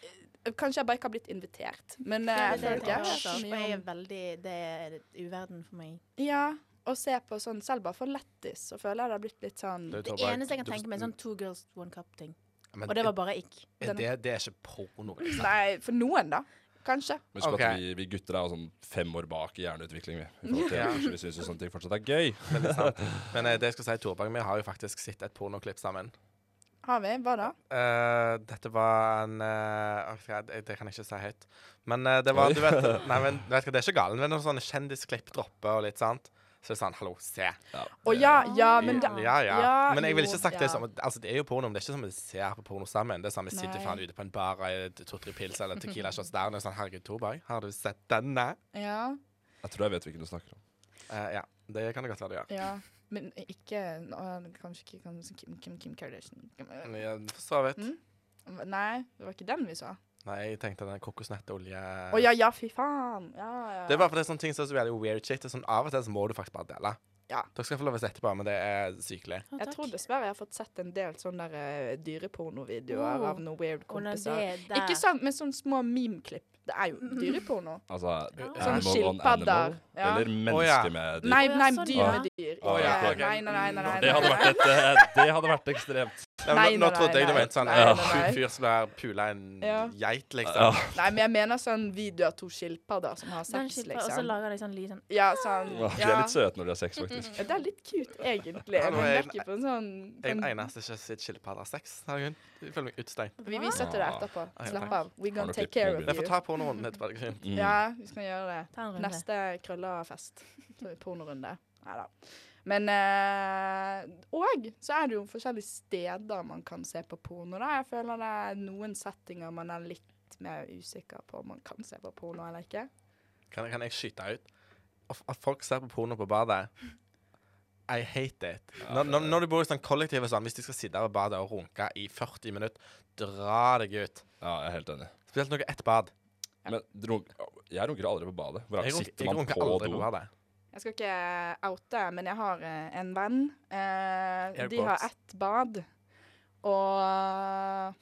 [SPEAKER 1] eh, Kanskje jeg bare ikke har blitt invitert, men eh, jeg føler ikke jeg
[SPEAKER 3] det, jeg er veldig Det er uverden for meg.
[SPEAKER 1] Ja, og se på sånn Selv bare for lettis, så føler jeg det har blitt litt sånn
[SPEAKER 2] Det
[SPEAKER 3] Det eneste jeg kan tenke meg, er sånn Two Girls One Cup-ting.
[SPEAKER 2] Men
[SPEAKER 3] Og det var bare ikk.
[SPEAKER 2] det, det er ikke porno. Liksom.
[SPEAKER 1] Nei, for noen, da. Kanskje.
[SPEAKER 4] Husk
[SPEAKER 2] okay.
[SPEAKER 4] at vi, vi gutter er sånn fem år bak i hjerneutvikling. Vi, i til,
[SPEAKER 2] Ja.
[SPEAKER 4] vi syns jo sånne ting fortsatt er gøy.
[SPEAKER 2] Men eh, det jeg skal si, Torbjørn, vi har jo faktisk sett et pornoklipp sammen.
[SPEAKER 1] Har vi? Hva da?
[SPEAKER 2] Uh, dette var en uh, ok, det, det kan jeg ikke si høyt. Men uh, det var Du vet, nei, men, du vet hva, det er ikke galt, er noen sånne kjendisklipp dropper og litt sant. Så det er sånn Hallo, se.
[SPEAKER 1] Å ja, ja, men da
[SPEAKER 2] Ja, ja.
[SPEAKER 1] ja,
[SPEAKER 2] men jeg ville ikke sagt det som Altså, det er jo porno, men det er ikke som vi ser på porno sammen. Det er sånn vi sitter faen ute på en bar og to-tre pils eller Tequila shots der, og det er sånn Herregud, Torberg, har du sett denne?
[SPEAKER 1] Ja,
[SPEAKER 4] Jeg tror jeg vet hvilken du snakker om.
[SPEAKER 2] Uh, ja, det kan det godt være du gjør.
[SPEAKER 1] ja. Men ikke Kanskje ikke Kim, Kim, Kim Kardashian.
[SPEAKER 2] Kim, jeg- For så vidt.
[SPEAKER 1] Mm. Nei, det var ikke den vi sa.
[SPEAKER 2] Nei, jeg tenkte den kokosnøttolje
[SPEAKER 1] Å ja, ja, fy faen. Ja, ja.
[SPEAKER 2] Det er bare fordi det er sånne ting som er så veldig weird shit. Det er sånn, av og til så må du faktisk bare dele.
[SPEAKER 1] Ja.
[SPEAKER 2] Dere skal få lov å sette på, men det er sykelig.
[SPEAKER 3] Ja,
[SPEAKER 1] Jeg tror dessverre jeg har fått sett en del sånne der, uh, dyrepornovideoer
[SPEAKER 3] Oh.
[SPEAKER 1] av noen weird kompiser.
[SPEAKER 3] Oh,
[SPEAKER 1] Ikke sånn med sånne små meme-klipp. Det er jo dyreporno.
[SPEAKER 4] Altså
[SPEAKER 3] Sånn
[SPEAKER 1] skilpadder, ja.
[SPEAKER 4] eller
[SPEAKER 2] mennesker
[SPEAKER 4] med dyr.
[SPEAKER 1] Nei, nei, dyr med dyr. Nei, nei, nei. nei, nei,
[SPEAKER 4] Det hadde vært, et, eh, det hadde vært ekstremt.
[SPEAKER 2] Nei,
[SPEAKER 1] Nei,
[SPEAKER 2] nå, nå trodde jeg du
[SPEAKER 1] var
[SPEAKER 2] mente sånn en
[SPEAKER 1] nei, nei.
[SPEAKER 2] fyr som har pula en
[SPEAKER 1] Ja.
[SPEAKER 2] geit, liksom.
[SPEAKER 4] Ja.
[SPEAKER 1] Nei, men jeg mener sånn video av to skilpadder som har sex,
[SPEAKER 3] liksom. Og så
[SPEAKER 1] liksom.
[SPEAKER 3] lager de sånn lyd sånn
[SPEAKER 1] Ja, sånn
[SPEAKER 4] Ja, De er litt søte når de har sex, faktisk.
[SPEAKER 1] Ja, Det er litt cute, egentlig.
[SPEAKER 2] Ja,
[SPEAKER 1] Men det
[SPEAKER 2] jeg-
[SPEAKER 1] på en sånn
[SPEAKER 2] Jeg er den eneste som ikke har sett skilpadder har sex. Herregud. Jeg føler meg utestengt.
[SPEAKER 1] Vi viser til det etterpå.
[SPEAKER 2] Ja.
[SPEAKER 1] Slapp av. We gonna take care of you.
[SPEAKER 2] Jeg får ta pornorunden etterpå. det er fint.
[SPEAKER 4] Mm.
[SPEAKER 1] Ja, vi skal gjøre det.
[SPEAKER 3] En.
[SPEAKER 1] Neste krøllefest Så er det pornorunde. Nei da. Men eh, Og så er det jo forskjellige steder man kan se på porno. da. Jeg føler det er noen settinger man er litt mer usikker på om man kan se på porno eller ikke.
[SPEAKER 2] Kan, kan jeg skyte ut? At folk ser på porno på badet I hate it. Når, når, når du bor i sånn kollektiv og sånn, hvis de skal sitte og badet og runke i 40 minutter, dra deg ut.
[SPEAKER 4] Ja, jeg er helt enig.
[SPEAKER 2] Spesielt noe ett bad.
[SPEAKER 4] Men jeg runker aldri på badet. Hvor
[SPEAKER 2] Jeg, runker-
[SPEAKER 4] sitter
[SPEAKER 2] jeg
[SPEAKER 4] man
[SPEAKER 2] runker
[SPEAKER 4] på
[SPEAKER 2] aldri
[SPEAKER 4] do?
[SPEAKER 2] på badet.
[SPEAKER 1] Jeg skal ikke oute, men jeg har eh, en venn. Eh, de har ett bad. Og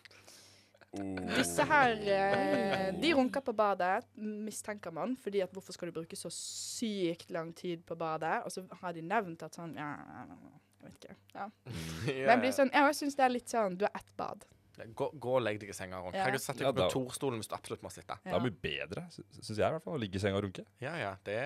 [SPEAKER 1] disse her eh, De runker på badet, mistenker man. Fordi at hvorfor skal du bruke så sykt lang tid på badet? Og så har de nevnt at sånn Ja, jeg vet ikke. Ja. Men jeg blir sånn, jeg syns det er litt sånn Du har ett bad.
[SPEAKER 2] Gå, gå og legg deg i senga og runk.
[SPEAKER 1] Ja.
[SPEAKER 2] Sett deg på kontorstolen hvis du absolutt må sitte.
[SPEAKER 4] Det er mye bedre, syns jeg i hvert fall, å ligge i senga og runke.
[SPEAKER 2] Ja, ja. Det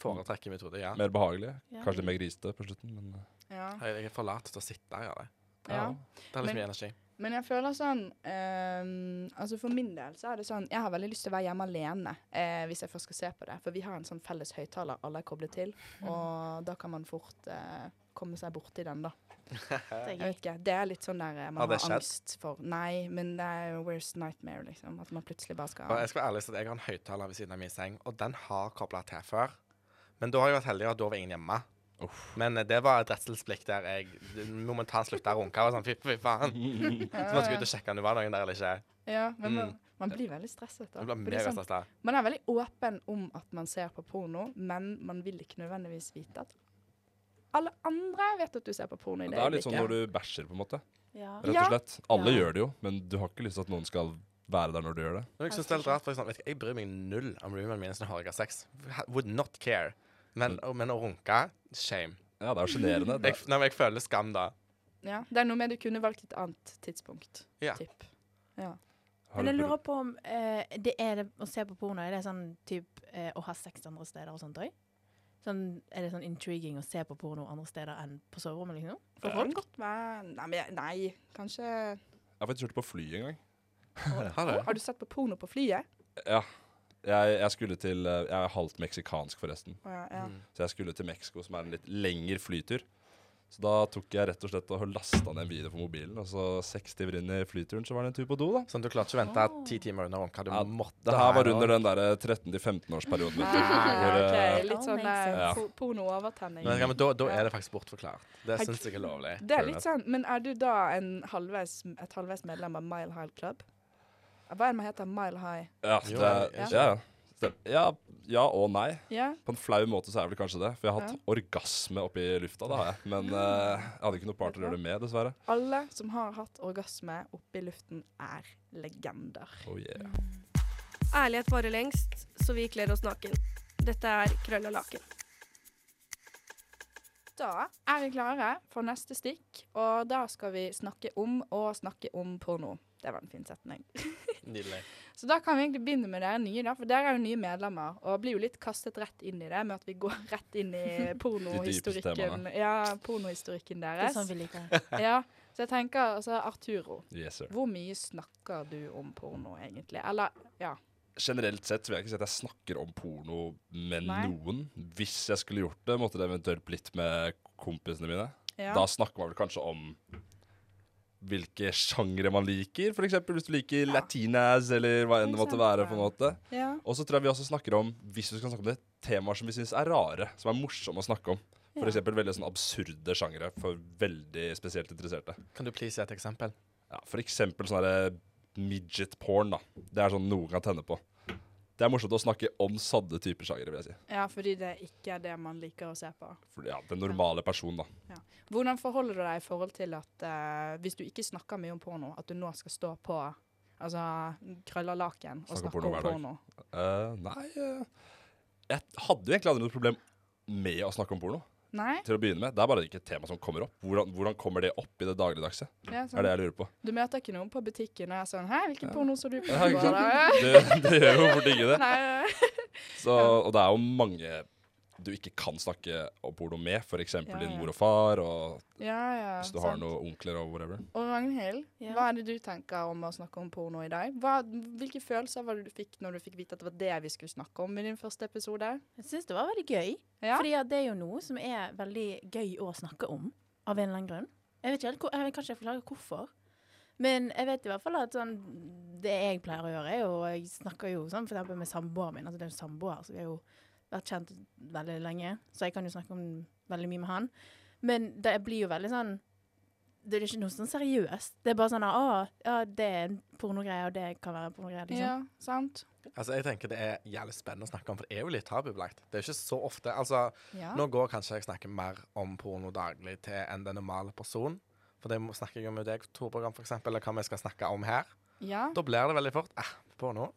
[SPEAKER 2] foretrekker vi, metode, ja.
[SPEAKER 4] Mer behagelig.
[SPEAKER 3] Ja.
[SPEAKER 4] Kanskje litt mer grisete på slutten, men eh,
[SPEAKER 1] Ja.
[SPEAKER 2] Jeg er for lat til å sitte og gjøre det.
[SPEAKER 1] ja.
[SPEAKER 2] Det er litt
[SPEAKER 1] Men-
[SPEAKER 2] mye energi.
[SPEAKER 1] Men jeg føler sånn ehm, Altså For min del så er det sånn Jeg har veldig lyst til å være hjemme alene eh, hvis jeg først skal se på det. For vi har en sånn felles høyttaler alle er koblet til, og da kan man fort eh, komme seg borti den, da.
[SPEAKER 3] Det
[SPEAKER 1] Jeg vet ikke. Det er litt sånn der eh, man
[SPEAKER 2] Har
[SPEAKER 1] har angst for Nei, men det er worst nightmare, liksom. At man plutselig bare skal
[SPEAKER 2] Og jeg skal være ærlig, så jeg har en høyttaler ved siden av min seng, og den har kobla til før. Men da har jeg vært heldig og da var ingen hjemme. Men eh, det var et redselsblikk der jeg momentant slutta å runke. Og sånn, fy, fy faen. Så man skulle ut og sjekke om det var noen der eller ikke.
[SPEAKER 1] Ja, men man,
[SPEAKER 2] Mm.
[SPEAKER 1] man blir veldig stresset. da. Man, er sånn- Man er veldig åpen om at man ser på porno, men man vil ikke nødvendigvis vite at alle andre vet at du ser på porno i
[SPEAKER 4] Det
[SPEAKER 1] det
[SPEAKER 4] er litt sånn når du bæsjer, på en måte.
[SPEAKER 3] Ja.
[SPEAKER 4] Rett og slett. Alle
[SPEAKER 3] Ja.
[SPEAKER 4] gjør det jo, men du har ikke lyst til at noen skal være der når du gjør det.
[SPEAKER 2] Jeg synes det er litt rart, for vet du, jeg bryr meg null om roomien min når jeg har sex. Would not care. Men,
[SPEAKER 4] Mm.
[SPEAKER 2] men å runke shame.
[SPEAKER 4] Ja, det er sjenerende.
[SPEAKER 2] Jeg, nei, men jeg føler skam da.
[SPEAKER 1] Ja, det er noe med du kunne valgt et annet tidspunkt.
[SPEAKER 2] Ja.
[SPEAKER 1] Typ. Ja.
[SPEAKER 3] Men jeg lurer på om eh, det er det å se på porno, er det sånn typ eh, å ha sex andre steder og sånt òg? Sånn, er det sånn intriguing å se på porno andre steder enn på soverommet, liksom? For folk?
[SPEAKER 1] godt Nei, men nei kanskje
[SPEAKER 4] Jeg har faktisk hørt på fly en gang.
[SPEAKER 2] Har du?
[SPEAKER 1] Har du sett på porno på flyet?
[SPEAKER 4] Ja. Jeg, jeg skulle til eh, Jeg er halvt meksikansk, forresten.
[SPEAKER 1] Oh, ja, ja.
[SPEAKER 2] Mm.
[SPEAKER 4] Så jeg skulle til Mexico, som er en litt lengre flytur. Så da tok jeg rett og slett og lasta ned en video på mobilen, og så seks timer inn i flyturen så var det en tur på do, da.
[SPEAKER 2] Sånn, du klarte ikke å vente ti timer under runka. Du
[SPEAKER 4] Ja,
[SPEAKER 2] måtte
[SPEAKER 4] Det her var under den derre 13-15-årsperioden. vet du.
[SPEAKER 1] Ah, ok,
[SPEAKER 4] eh,
[SPEAKER 1] Litt sånn
[SPEAKER 3] That
[SPEAKER 1] eh, porno-overtenning.
[SPEAKER 2] Men, men da, da er det faktisk bortforklart. Det syns jeg er lovlig.
[SPEAKER 1] Det er litt sånn, Men er du da en halvveis, et halvveis medlem av Mile High Club? Hva er det man heter? Mile High?
[SPEAKER 4] Ja, det er,
[SPEAKER 2] ja.
[SPEAKER 4] ja. Ja, ja og nei.
[SPEAKER 1] Ja?
[SPEAKER 4] På en flau måte så er det vel kanskje det. For jeg har hatt orgasme oppi lufta, det har jeg. Men uh, jeg hadde ikke noe partner å gjøre det med, dessverre.
[SPEAKER 1] Alle som har hatt orgasme oppi luften, er legender.
[SPEAKER 4] Oh yeah.
[SPEAKER 6] Ærlighet varer lengst, så vi kler oss naken. Dette er Krøll og laken.
[SPEAKER 1] Da er vi klare for neste stikk, og da skal vi snakke om og snakke om porno. Det var en fin setning.
[SPEAKER 2] Nydelig.
[SPEAKER 1] Så da kan vi egentlig begynne med dere nye, da, for dere er jo nye medlemmer. Og blir jo litt kastet rett inn i det med at vi går rett inn i pornohistorikken.
[SPEAKER 4] temaene.
[SPEAKER 1] Ja, pornohistorikken
[SPEAKER 3] Det er sånn vi liker.
[SPEAKER 1] Ja, så jeg tenker, altså Arturo,
[SPEAKER 4] Yes, sir.
[SPEAKER 1] hvor mye snakker du om porno egentlig? Eller, ja.
[SPEAKER 4] Generelt sett så vil jeg ikke si at jeg snakker om porno med
[SPEAKER 1] Nei.
[SPEAKER 4] noen. Hvis jeg skulle gjort det, måtte det eventuelt blitt med kompisene mine.
[SPEAKER 1] ja.
[SPEAKER 4] Da snakker man vel kanskje om hvilke sjangre man liker. Eksempel hvis du liker
[SPEAKER 1] Ja.
[SPEAKER 4] latinas, eller hva enn det måtte være. på en måte.
[SPEAKER 1] ja.
[SPEAKER 4] Og så tror jeg vi også snakker om hvis vi skal snakke om det, temaer som vi syns er rare, som er morsomme å snakke om. For
[SPEAKER 1] Ja.
[SPEAKER 4] veldig sånn absurde sjangre for veldig spesielt interesserte.
[SPEAKER 2] Kan du please et eksempel?
[SPEAKER 4] Ja, eksempel sånn midget porn, da. Det er sånn noen kan tenne på. Det er morsomt å snakke om sånne typer sjangere, vil jeg si.
[SPEAKER 1] ja, fordi det ikke er det man liker å se på.
[SPEAKER 4] For ja, den normale personen, da.
[SPEAKER 1] Hvordan forholder du deg i forhold til at uh, hvis du ikke snakker mye om porno, at du nå skal stå på altså krølla laken og
[SPEAKER 4] Snakke porno
[SPEAKER 1] om
[SPEAKER 4] dag.
[SPEAKER 1] porno?
[SPEAKER 4] Uh, nei uh, Jeg hadde jo egentlig aldri noe problem med å snakke om porno.
[SPEAKER 1] Nei?
[SPEAKER 4] Til å begynne med. Det er bare ikke et tema som kommer opp. Hvordan, hvordan kommer det opp i det dagligdagse?
[SPEAKER 1] Ja,
[SPEAKER 4] er
[SPEAKER 1] sånn.
[SPEAKER 4] det jeg lurer på.
[SPEAKER 1] Du møter ikke noen på butikken og er sånn 'Hæ, hvilken porno så du på?
[SPEAKER 4] Ja, Det, det gjør jo fort ikke det.
[SPEAKER 1] Nei,
[SPEAKER 4] Så, og det er jo mange du ikke kan snakke om porno med, f.eks.
[SPEAKER 1] Ja,
[SPEAKER 4] din mor og far, og
[SPEAKER 1] ja, ja.
[SPEAKER 4] hvis du har
[SPEAKER 1] sant.
[SPEAKER 4] noen onkler og whatever.
[SPEAKER 1] Og Ragnhild,
[SPEAKER 3] Ja.
[SPEAKER 1] hva er det du tenker om å snakke om porno i dag? Hva, hvilke følelser var det du fikk når du fikk vite at det var det vi skulle snakke om i din første episode?
[SPEAKER 3] Jeg syns det var veldig gøy.
[SPEAKER 1] Ja.
[SPEAKER 3] Fordi det er jo noe som er veldig gøy å snakke om, av en eller annen grunn. Jeg vet ikke helt, jeg kan ikke forklare hvorfor. Men jeg vet i hvert fall at sånn, det jeg pleier å gjøre, er jo Jeg snakker jo sånn eksempel med samboeren min. Altså det er jo samboer, så vi er jo vært kjent veldig lenge. Så jeg kan jo snakke om veldig mye med han. Men det blir jo veldig sånn Det er ikke noe sånn seriøst. Det er bare sånn Å, ja, det er en pornogreie, og det kan være en pornogreie. Liksom.
[SPEAKER 1] Ja, sant?
[SPEAKER 2] Altså, jeg tenker Det er jævlig spennende å snakke om, for det er jo litt tabubelagt. Det er jo ikke så ofte. Altså,
[SPEAKER 1] Ja.
[SPEAKER 2] Nå går kanskje jeg snakker mer om porno daglig til enn den normale person. For det snakker jeg om med deg, Torprogram, for eksempel, eller hva vi skal snakke om her.
[SPEAKER 1] ja.
[SPEAKER 2] Da blir det veldig fort eh, porno.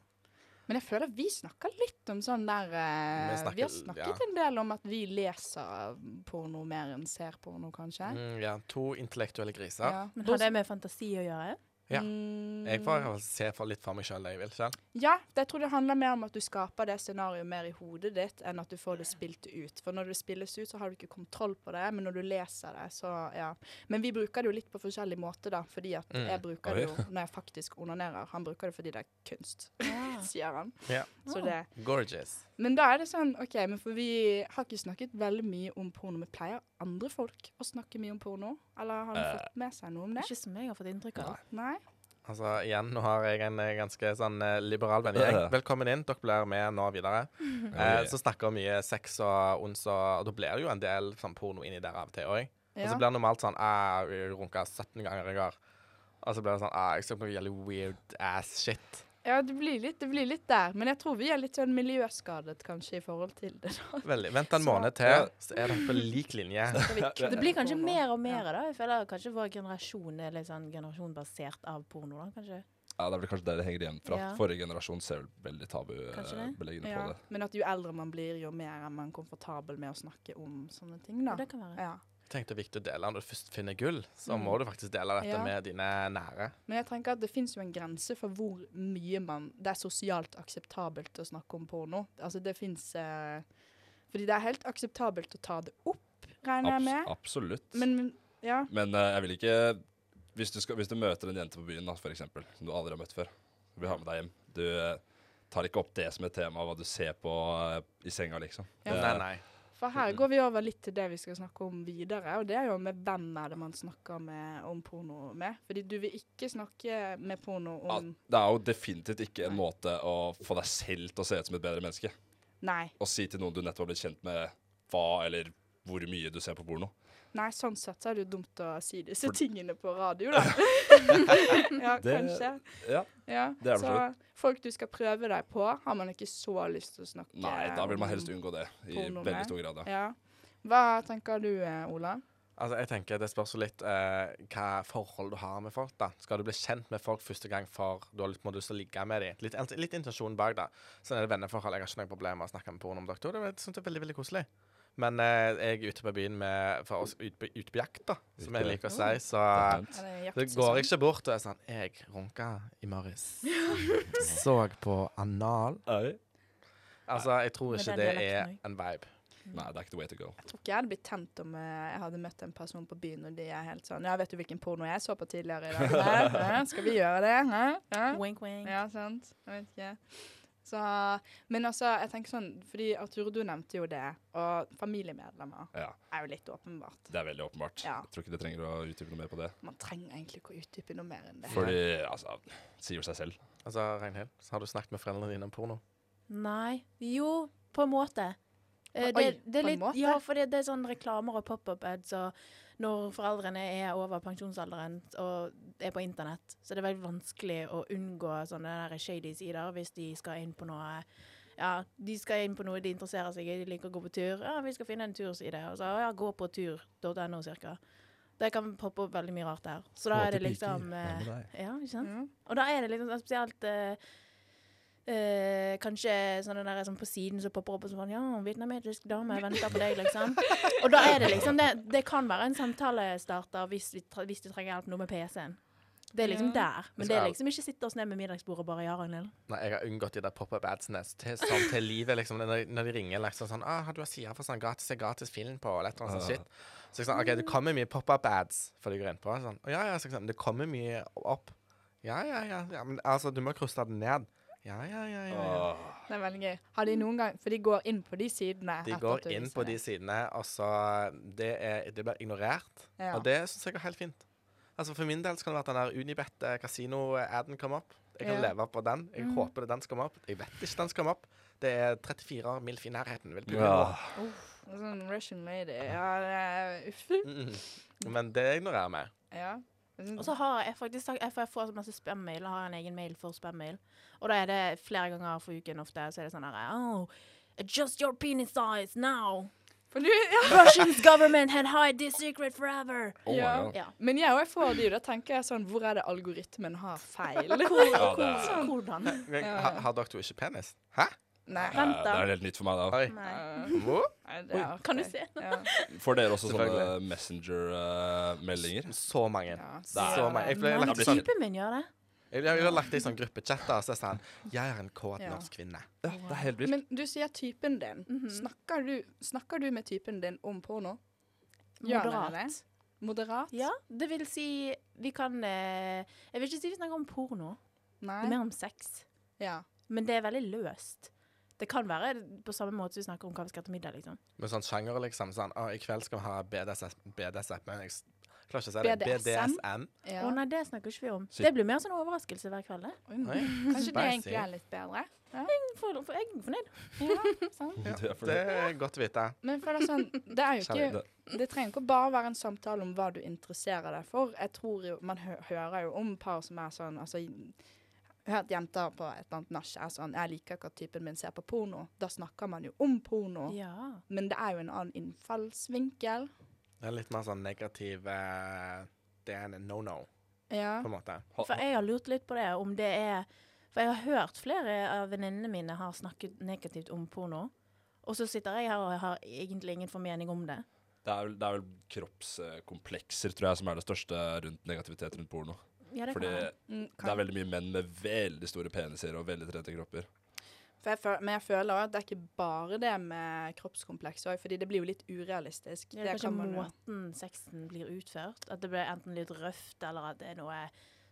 [SPEAKER 1] Men jeg føler vi snakker litt om sånn der eh,
[SPEAKER 2] Vi
[SPEAKER 1] vi, har snakket
[SPEAKER 2] ja.
[SPEAKER 1] en del om at vi leser porno mer enn ser porno, kanskje.
[SPEAKER 2] Mm, ja, to intellektuelle griser.
[SPEAKER 1] Ja.
[SPEAKER 3] Men har det med fantasi å gjøre?
[SPEAKER 2] Ja.
[SPEAKER 1] Mm,
[SPEAKER 2] Jeg får se for litt for meg sjøl det jeg vil selv.
[SPEAKER 1] Ja, jeg tror det handler mer om at du skaper det scenarioet mer i hodet ditt, enn at du får det spilt ut. For når det spilles ut, så har du ikke kontroll på det, men når du leser det, så ja. Men vi bruker det jo litt på forskjellig måte, da, fordi at
[SPEAKER 2] Mm.
[SPEAKER 1] jeg bruker
[SPEAKER 4] Oi.
[SPEAKER 1] det jo når jeg faktisk onanerer. Han bruker det fordi det er kunst, sier han.
[SPEAKER 2] Ja.
[SPEAKER 1] Så det
[SPEAKER 2] Gorgeous.
[SPEAKER 1] Men da er det sånn, OK, men for vi har ikke snakket veldig mye om porno. Vi pleier andre folk å snakke mye om porno? Eller har han
[SPEAKER 4] uh.
[SPEAKER 1] fått med seg noe om det?
[SPEAKER 3] Ikke som jeg har fått inntrykk av.
[SPEAKER 1] Nei?
[SPEAKER 2] Altså, igjen, nå har jeg en eh, ganske sånn eh, liberal vennegjeng. Velkommen inn. Dere blir med nå videre. Eh, så snakker vi mye sex og ons, og, og da blir det jo en del sånn porno inni der av og til òg. Og så blir det normalt sånn ah, Jeg runka 17 ganger i går. Og så blir det sånn ah, Jeg så på noe jævlig weird ass shit.
[SPEAKER 1] Ja, det blir, litt, det blir litt der. Men jeg tror vi er litt sånn miljøskadet kanskje i forhold til det. da.
[SPEAKER 2] Veldig. Vent en måned til, så er dere på lik linje.
[SPEAKER 3] Det blir kanskje mer og mer da. Jeg føler kanskje vår generasjon er litt sånn generasjon basert av porno. da, kanskje.
[SPEAKER 4] Ja, Det er vel kanskje der det henger igjen fra.
[SPEAKER 3] Ja.
[SPEAKER 4] Forrige generasjon ser vel veldig tabubeleggende
[SPEAKER 1] Ja,
[SPEAKER 4] på det.
[SPEAKER 1] men at jo eldre man blir, jo mer er man komfortabel med å snakke om sånne ting. da.
[SPEAKER 3] Det kan være.
[SPEAKER 1] Ja.
[SPEAKER 2] Det er viktig å dele. Når du først finner gull, så
[SPEAKER 1] Mm.
[SPEAKER 2] må du faktisk dele dette
[SPEAKER 1] Ja.
[SPEAKER 2] med dine nære.
[SPEAKER 1] Men jeg tenker at det fins jo en grense for hvor mye man Det er sosialt akseptabelt å snakke om porno. Altså det fins eh, Fordi det er helt akseptabelt å ta det opp, regner jeg
[SPEAKER 4] Abs
[SPEAKER 1] med.
[SPEAKER 4] absolutt.
[SPEAKER 1] Men, men ja.
[SPEAKER 4] Men eh, jeg vil ikke hvis du, skal, hvis du møter en jente på byen, da, for eksempel, som du aldri har møtt før, og vil ha med deg hjem Du eh, tar ikke opp det som et tema, hva du ser på eh, i senga, liksom.
[SPEAKER 1] Ja.
[SPEAKER 4] Det-
[SPEAKER 2] Nei, nei.
[SPEAKER 1] For her går vi over litt til det vi skal snakke om videre, og det er jo med hvem er det man snakker med om porno med. Fordi du vil ikke snakke med porno
[SPEAKER 4] Ja,
[SPEAKER 1] om
[SPEAKER 4] det er jo definitivt ikke en måte å få deg selv til å se ut som et bedre menneske.
[SPEAKER 1] Nei.
[SPEAKER 4] Å si til noen du nettopp har blitt kjent med hva eller hvor mye du ser på porno.
[SPEAKER 1] Nei, sånn sett så er det jo dumt å si disse tingene på radio, da. ja,
[SPEAKER 4] Det-
[SPEAKER 1] kanskje.
[SPEAKER 4] Ja.
[SPEAKER 1] Ja,
[SPEAKER 4] det er det
[SPEAKER 1] så folk du skal prøve deg på, har man ikke så lyst til å snakke
[SPEAKER 4] Nei, da vil man helst unngå det i
[SPEAKER 1] porno
[SPEAKER 4] veldig stor grad. Ja.
[SPEAKER 1] Ja. Hva tenker du, eh, Ola?
[SPEAKER 2] Altså, jeg tenker Det spørs litt eh, hva forhold du har med folk. da. Skal du bli kjent med folk første gang for du har litt, må du lyst til å ligge med dem? Litt, litt intensjon bak da. Sånn er det venneforhold. Jeg har ikke noe problem med å snakke med porno om doktor Det synes jeg er veldig, veldig koselig. Men eh, jeg er ute på byen med, for oss ut, på- ut på jakt, da, som jeg liker å si. Så.
[SPEAKER 1] Er det
[SPEAKER 2] det
[SPEAKER 1] jaktsesong?
[SPEAKER 2] går ikke bort og er sånn Jeg runka i morges. Så på anal. Altså, jeg tror ikke det er en vibe.
[SPEAKER 4] Nei, det er ikke the way to go.
[SPEAKER 1] Jeg tror ikke jeg hadde blitt tent om eh, jeg hadde møtt en person på byen, og de er helt sånn Ja, vet du hvilken porno jeg så på tidligere i dag? Skal vi gjøre det?
[SPEAKER 3] Wink, wink.
[SPEAKER 1] Ja, sant. Jeg vet ikke. Så, men altså, jeg tenker sånn Fordi Arturo, du nevnte jo det. Og familiemedlemmer
[SPEAKER 4] Ja,
[SPEAKER 1] er jo litt åpenbart.
[SPEAKER 4] Det er veldig åpenbart.
[SPEAKER 1] Ja.
[SPEAKER 4] Jeg tror ikke det trenger å utdype noe mer på det.
[SPEAKER 1] Man trenger egentlig ikke å utdype noe mer enn det.
[SPEAKER 4] Fordi, altså, sier jo seg selv.
[SPEAKER 2] Altså, Reinhild, så har du snakket med foreldrene dine om porno?
[SPEAKER 3] Nei. Jo, på en måte. Eh,
[SPEAKER 1] Oi,
[SPEAKER 3] det, det er
[SPEAKER 1] på en måte?
[SPEAKER 3] Ja, for det, det er sånn reklamer og pop-up ads og når foreldrene er over pensjonsalderen og er på internett, så det er veldig vanskelig å unngå sånne der shady sider hvis de skal inn på noe ja, de skal inn på noe de interesserer seg i. De liker å gå på tur. Ja, vi skal finne en turside. Og så ja, gå på tur.no cirka. Det kan poppe opp veldig mye rart der. Så da er det liksom eh, Ja, ikke sant?
[SPEAKER 1] Ja.
[SPEAKER 3] Og da er det liksom spesielt eh, eh, Kanskje sånne der sånn på siden som popper opp og sånn Ja, vietnamesisk dame venter på deg, liksom. Og da er det liksom Det, det kan være en samtalestarter hvis, hvis du trenger hjelp nå med PC-en. Det er liksom
[SPEAKER 1] Ja.
[SPEAKER 3] der. Men det er liksom ikke sitte oss ned med middagsbordet og bare ja, Ragnhild.
[SPEAKER 2] Nei, jeg har unngått de der pop-up-adsene til, sånn til livet, liksom. Når, når de ringer liksom sånn ah, 'Har du sida for sånn gratis, gratis film på?' Eller et eller annet sånt shit. Så jeg sånn, OK, det kommer mye pop-up-ads for du går inn på. Sånn, «Å, ja, ja, så sånn, det kommer mye opp. Ja, ja, ja. ja men altså, du må krysse den ned. Ja, ja, ja. ja, ja.
[SPEAKER 1] Det er veldig gøy. Har de noen gang For de går inn på de sidene.
[SPEAKER 2] De går inn på
[SPEAKER 1] det.
[SPEAKER 2] de sidene, og så Det, er, det blir ignorert.
[SPEAKER 1] Ja.
[SPEAKER 2] Og det syns jeg er helt fint. Altså For min del så kan det være at den der Unibet eh, kasino-aden kommer opp. Jeg kan
[SPEAKER 1] Ja.
[SPEAKER 2] leve på den. Jeg
[SPEAKER 1] mm.
[SPEAKER 2] håper det den skal komme opp. Jeg vet ikke den skal komme opp. Det er 34 milf i nærheten. Vil
[SPEAKER 4] Ja.
[SPEAKER 2] nå.
[SPEAKER 1] Sånn Russian lady. Ja, det uff.
[SPEAKER 2] Mm. Men det ignorerer vi.
[SPEAKER 1] Ja. Jeg
[SPEAKER 3] Og så har jeg faktisk sagt Jeg får- jeg får masse spam-mail. Jeg har en egen mail for spam-mail. Og da er det flere ganger for uken ofte. Så er det sånn her Oh, adjust your penis size now.
[SPEAKER 1] Du, ja.
[SPEAKER 3] Russian's government had hide this secret forever.
[SPEAKER 4] Oh
[SPEAKER 1] Ja.
[SPEAKER 3] Ja.
[SPEAKER 1] Men jeg òg får jo da tenker jeg sånn Hvor er det algoritmen har feil?
[SPEAKER 4] Ja, det er,
[SPEAKER 1] Sånn.
[SPEAKER 3] Hvordan?
[SPEAKER 2] Har dere ikke penis? Hæ?
[SPEAKER 1] Nei.
[SPEAKER 3] Vent da.
[SPEAKER 4] det er helt nytt for meg, da.
[SPEAKER 3] Nei.
[SPEAKER 1] Uh, nei, det er
[SPEAKER 3] Kan du se?
[SPEAKER 1] Ja.
[SPEAKER 4] Får dere også sånne Messenger-meldinger?
[SPEAKER 2] Så mange.
[SPEAKER 1] Ja,
[SPEAKER 2] Så mange. Jeg, lagt, sånn,
[SPEAKER 3] typen min gjør det.
[SPEAKER 2] jeg, har lagt det i sånn gruppechat, og så er det sånn Jeg er en kåt norsk kvinne.
[SPEAKER 4] Ja, det er helt vilt.
[SPEAKER 1] Men du sier typen din.
[SPEAKER 3] Mhm.
[SPEAKER 1] snakker, du, snakker du med typen din om porno? Det?
[SPEAKER 3] Moderat.
[SPEAKER 1] Moderat?
[SPEAKER 3] Ja, det vil si Vi kan eh, Jeg vil ikke si vi snakker om porno. Det
[SPEAKER 1] Nei?
[SPEAKER 3] er mer om sex.
[SPEAKER 1] Ja.
[SPEAKER 3] Men det er veldig løst. Det kan være på samme måte vi snakker om hva vi skal til middag, liksom.
[SPEAKER 2] Med sånn sjanger, liksom. Sånn, å, I kveld skal vi ha BDSM, BDSM men jeg Klarer ikke å si det.
[SPEAKER 1] BDSM.
[SPEAKER 2] BDSM.
[SPEAKER 1] Ja.
[SPEAKER 3] Å nei, det snakker ikke vi om. Det blir mer sånn overraskelse hver kveld. det.
[SPEAKER 1] Kanskje det egentlig er litt bedre?
[SPEAKER 3] For, for jeg er fornøyd.
[SPEAKER 1] Ja, sant.
[SPEAKER 2] Ja,
[SPEAKER 4] Det er
[SPEAKER 2] godt å vite.
[SPEAKER 1] Men for det, er sånn, det er jo ikke
[SPEAKER 4] det-
[SPEAKER 1] trenger ikke bare være en samtale om hva du interesserer deg for. Jeg tror jo, Man hø hører jo om par som er sånn altså, Jeg hørt jenter på et eller annet nach er sånn 'Jeg liker ikke at typen min ser på porno.' Da snakker man jo om porno.
[SPEAKER 3] Ja.
[SPEAKER 1] Men det er jo en annen innfallsvinkel.
[SPEAKER 2] Det er litt mer sånn negativ eh, Det er en no-no,
[SPEAKER 1] Ja.
[SPEAKER 2] på en måte.
[SPEAKER 3] For jeg har lurt litt på det, om det er For jeg har hørt flere av venninnene mine har snakket negativt om porno. Og så sitter jeg her og har egentlig ingen formening om det.
[SPEAKER 4] Det er vel, det er vel kroppskomplekser, tror jeg, som er det største rundt negativitet rundt porno.
[SPEAKER 3] Ja, det
[SPEAKER 4] Fordi.
[SPEAKER 1] Mm,
[SPEAKER 4] det er veldig mye menn med veldig store peniser og veldig trente kropper.
[SPEAKER 1] For jeg føler, men jeg føler også at det er ikke bare det med kroppskompleks òg, fordi det blir jo litt urealistisk.
[SPEAKER 3] Det er kanskje
[SPEAKER 1] kan man jo-
[SPEAKER 3] måten sexen blir utført. At det blir enten litt røft, eller at det er noe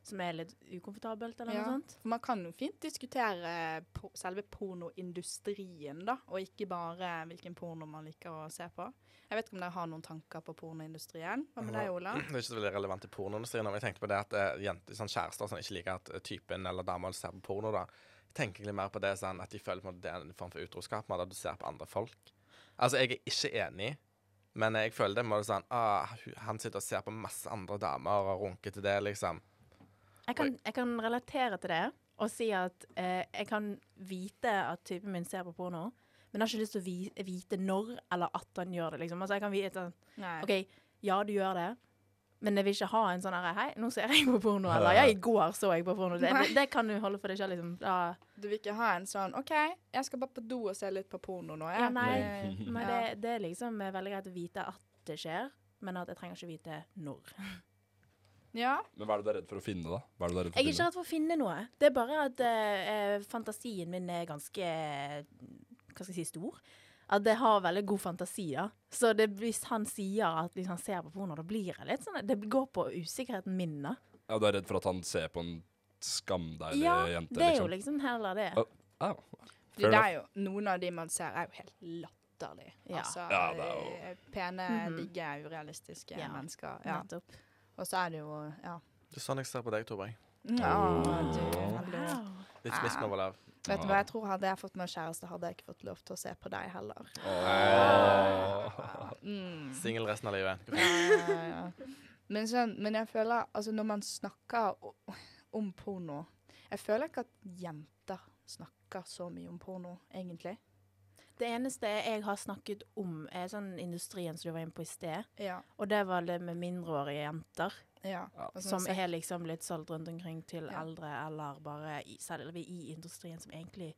[SPEAKER 3] som er litt ukomfortabelt, eller
[SPEAKER 1] Ja.
[SPEAKER 3] noe sånt.
[SPEAKER 1] For man kan jo fint diskutere po selve pornoindustrien, da, og ikke bare hvilken porno man liker å se på. Jeg vet ikke om dere har noen tanker på pornoindustrien. Hva med deg, Ola?
[SPEAKER 2] Det er ikke så veldig relevant i pornoindustrien. men Jeg tenkte på det at eh, jenter, sånn kjærester som ikke liker at eh, typen eller dama ser på porno, da. Jeg tenker egentlig mer på det sånn at de føler på en måte det er en form for utroskap, med at du ser på andre folk. Altså, jeg er ikke enig, men jeg føler det må være sånn ah, Han sitter og ser på masse andre damer og runker til det, liksom.
[SPEAKER 3] Jeg kan, jeg kan relatere til det og si at eh, jeg kan vite at typen min ser på porno, men jeg har ikke lyst til å vi vite når eller at han gjør det. liksom. Altså jeg kan vite
[SPEAKER 1] at
[SPEAKER 3] OK, ja, du gjør det, men jeg vil ikke ha en sånn herre Hei, nå ser jeg på porno. Eller ja, i går så jeg på porno. Det, det kan du holde for deg selv, liksom. Da,
[SPEAKER 1] Du vil ikke ha en sånn OK, jeg skal bare på do og se litt på porno nå.
[SPEAKER 3] ja, nei, men det, det er liksom eh, veldig greit å vite at det skjer, men at jeg trenger ikke vite når.
[SPEAKER 1] ja.
[SPEAKER 4] Men hva er det du er redd for å finne, da? Hva er det du er redd for
[SPEAKER 3] Jeg er
[SPEAKER 4] å
[SPEAKER 3] ikke
[SPEAKER 4] finne?
[SPEAKER 3] redd for å finne noe. Det er bare at eh, eh, fantasien min er ganske Hva skal jeg si stor. At jeg har veldig god fantasi, da. Så det, hvis han sier at liksom, han ser på porno, da blir jeg litt sånn Det går på usikkerheten min, da.
[SPEAKER 4] Ja, du er redd for at han ser på en skamdeilig
[SPEAKER 3] Ja,
[SPEAKER 4] jente,
[SPEAKER 3] det er jo
[SPEAKER 4] liksom?
[SPEAKER 3] liksom heller det.
[SPEAKER 4] Å, Au.
[SPEAKER 1] Fordi det er jo Noen av de man ser, er jo helt latterlige.
[SPEAKER 3] Ja.
[SPEAKER 1] Altså,
[SPEAKER 4] Ja, det er jo-
[SPEAKER 1] eh, pene,
[SPEAKER 3] Mhm.
[SPEAKER 1] digge, urealistiske
[SPEAKER 3] Ja.
[SPEAKER 1] mennesker. Ja.
[SPEAKER 3] Nettopp.
[SPEAKER 1] Og så er det jo Ja.
[SPEAKER 2] Det er sånn jeg ser på deg, Torberg.
[SPEAKER 1] ja
[SPEAKER 4] Oh.
[SPEAKER 1] du,
[SPEAKER 3] Wow.
[SPEAKER 1] hallo.
[SPEAKER 2] Litt med Olav.
[SPEAKER 1] Vet du hva, jeg tror hadde jeg fått meg kjæreste, hadde jeg ikke fått lov til å se på deg heller.
[SPEAKER 4] Åh.
[SPEAKER 1] Mm.
[SPEAKER 2] Singel resten av livet.
[SPEAKER 1] Ja, ja. Men, så, men jeg føler Altså, når man snakker om porno Jeg føler ikke at jenter snakker så mye om porno, egentlig.
[SPEAKER 3] Det eneste jeg har snakket om, er sånn industrien som du var inne på i sted.
[SPEAKER 1] Ja.
[SPEAKER 3] Og det var det med mindreårige jenter.
[SPEAKER 1] ja. Sånn
[SPEAKER 3] Som er liksom blitt solgt rundt omkring til
[SPEAKER 1] Ja.
[SPEAKER 3] eldre, eller bare i, selv i industrien som egentlig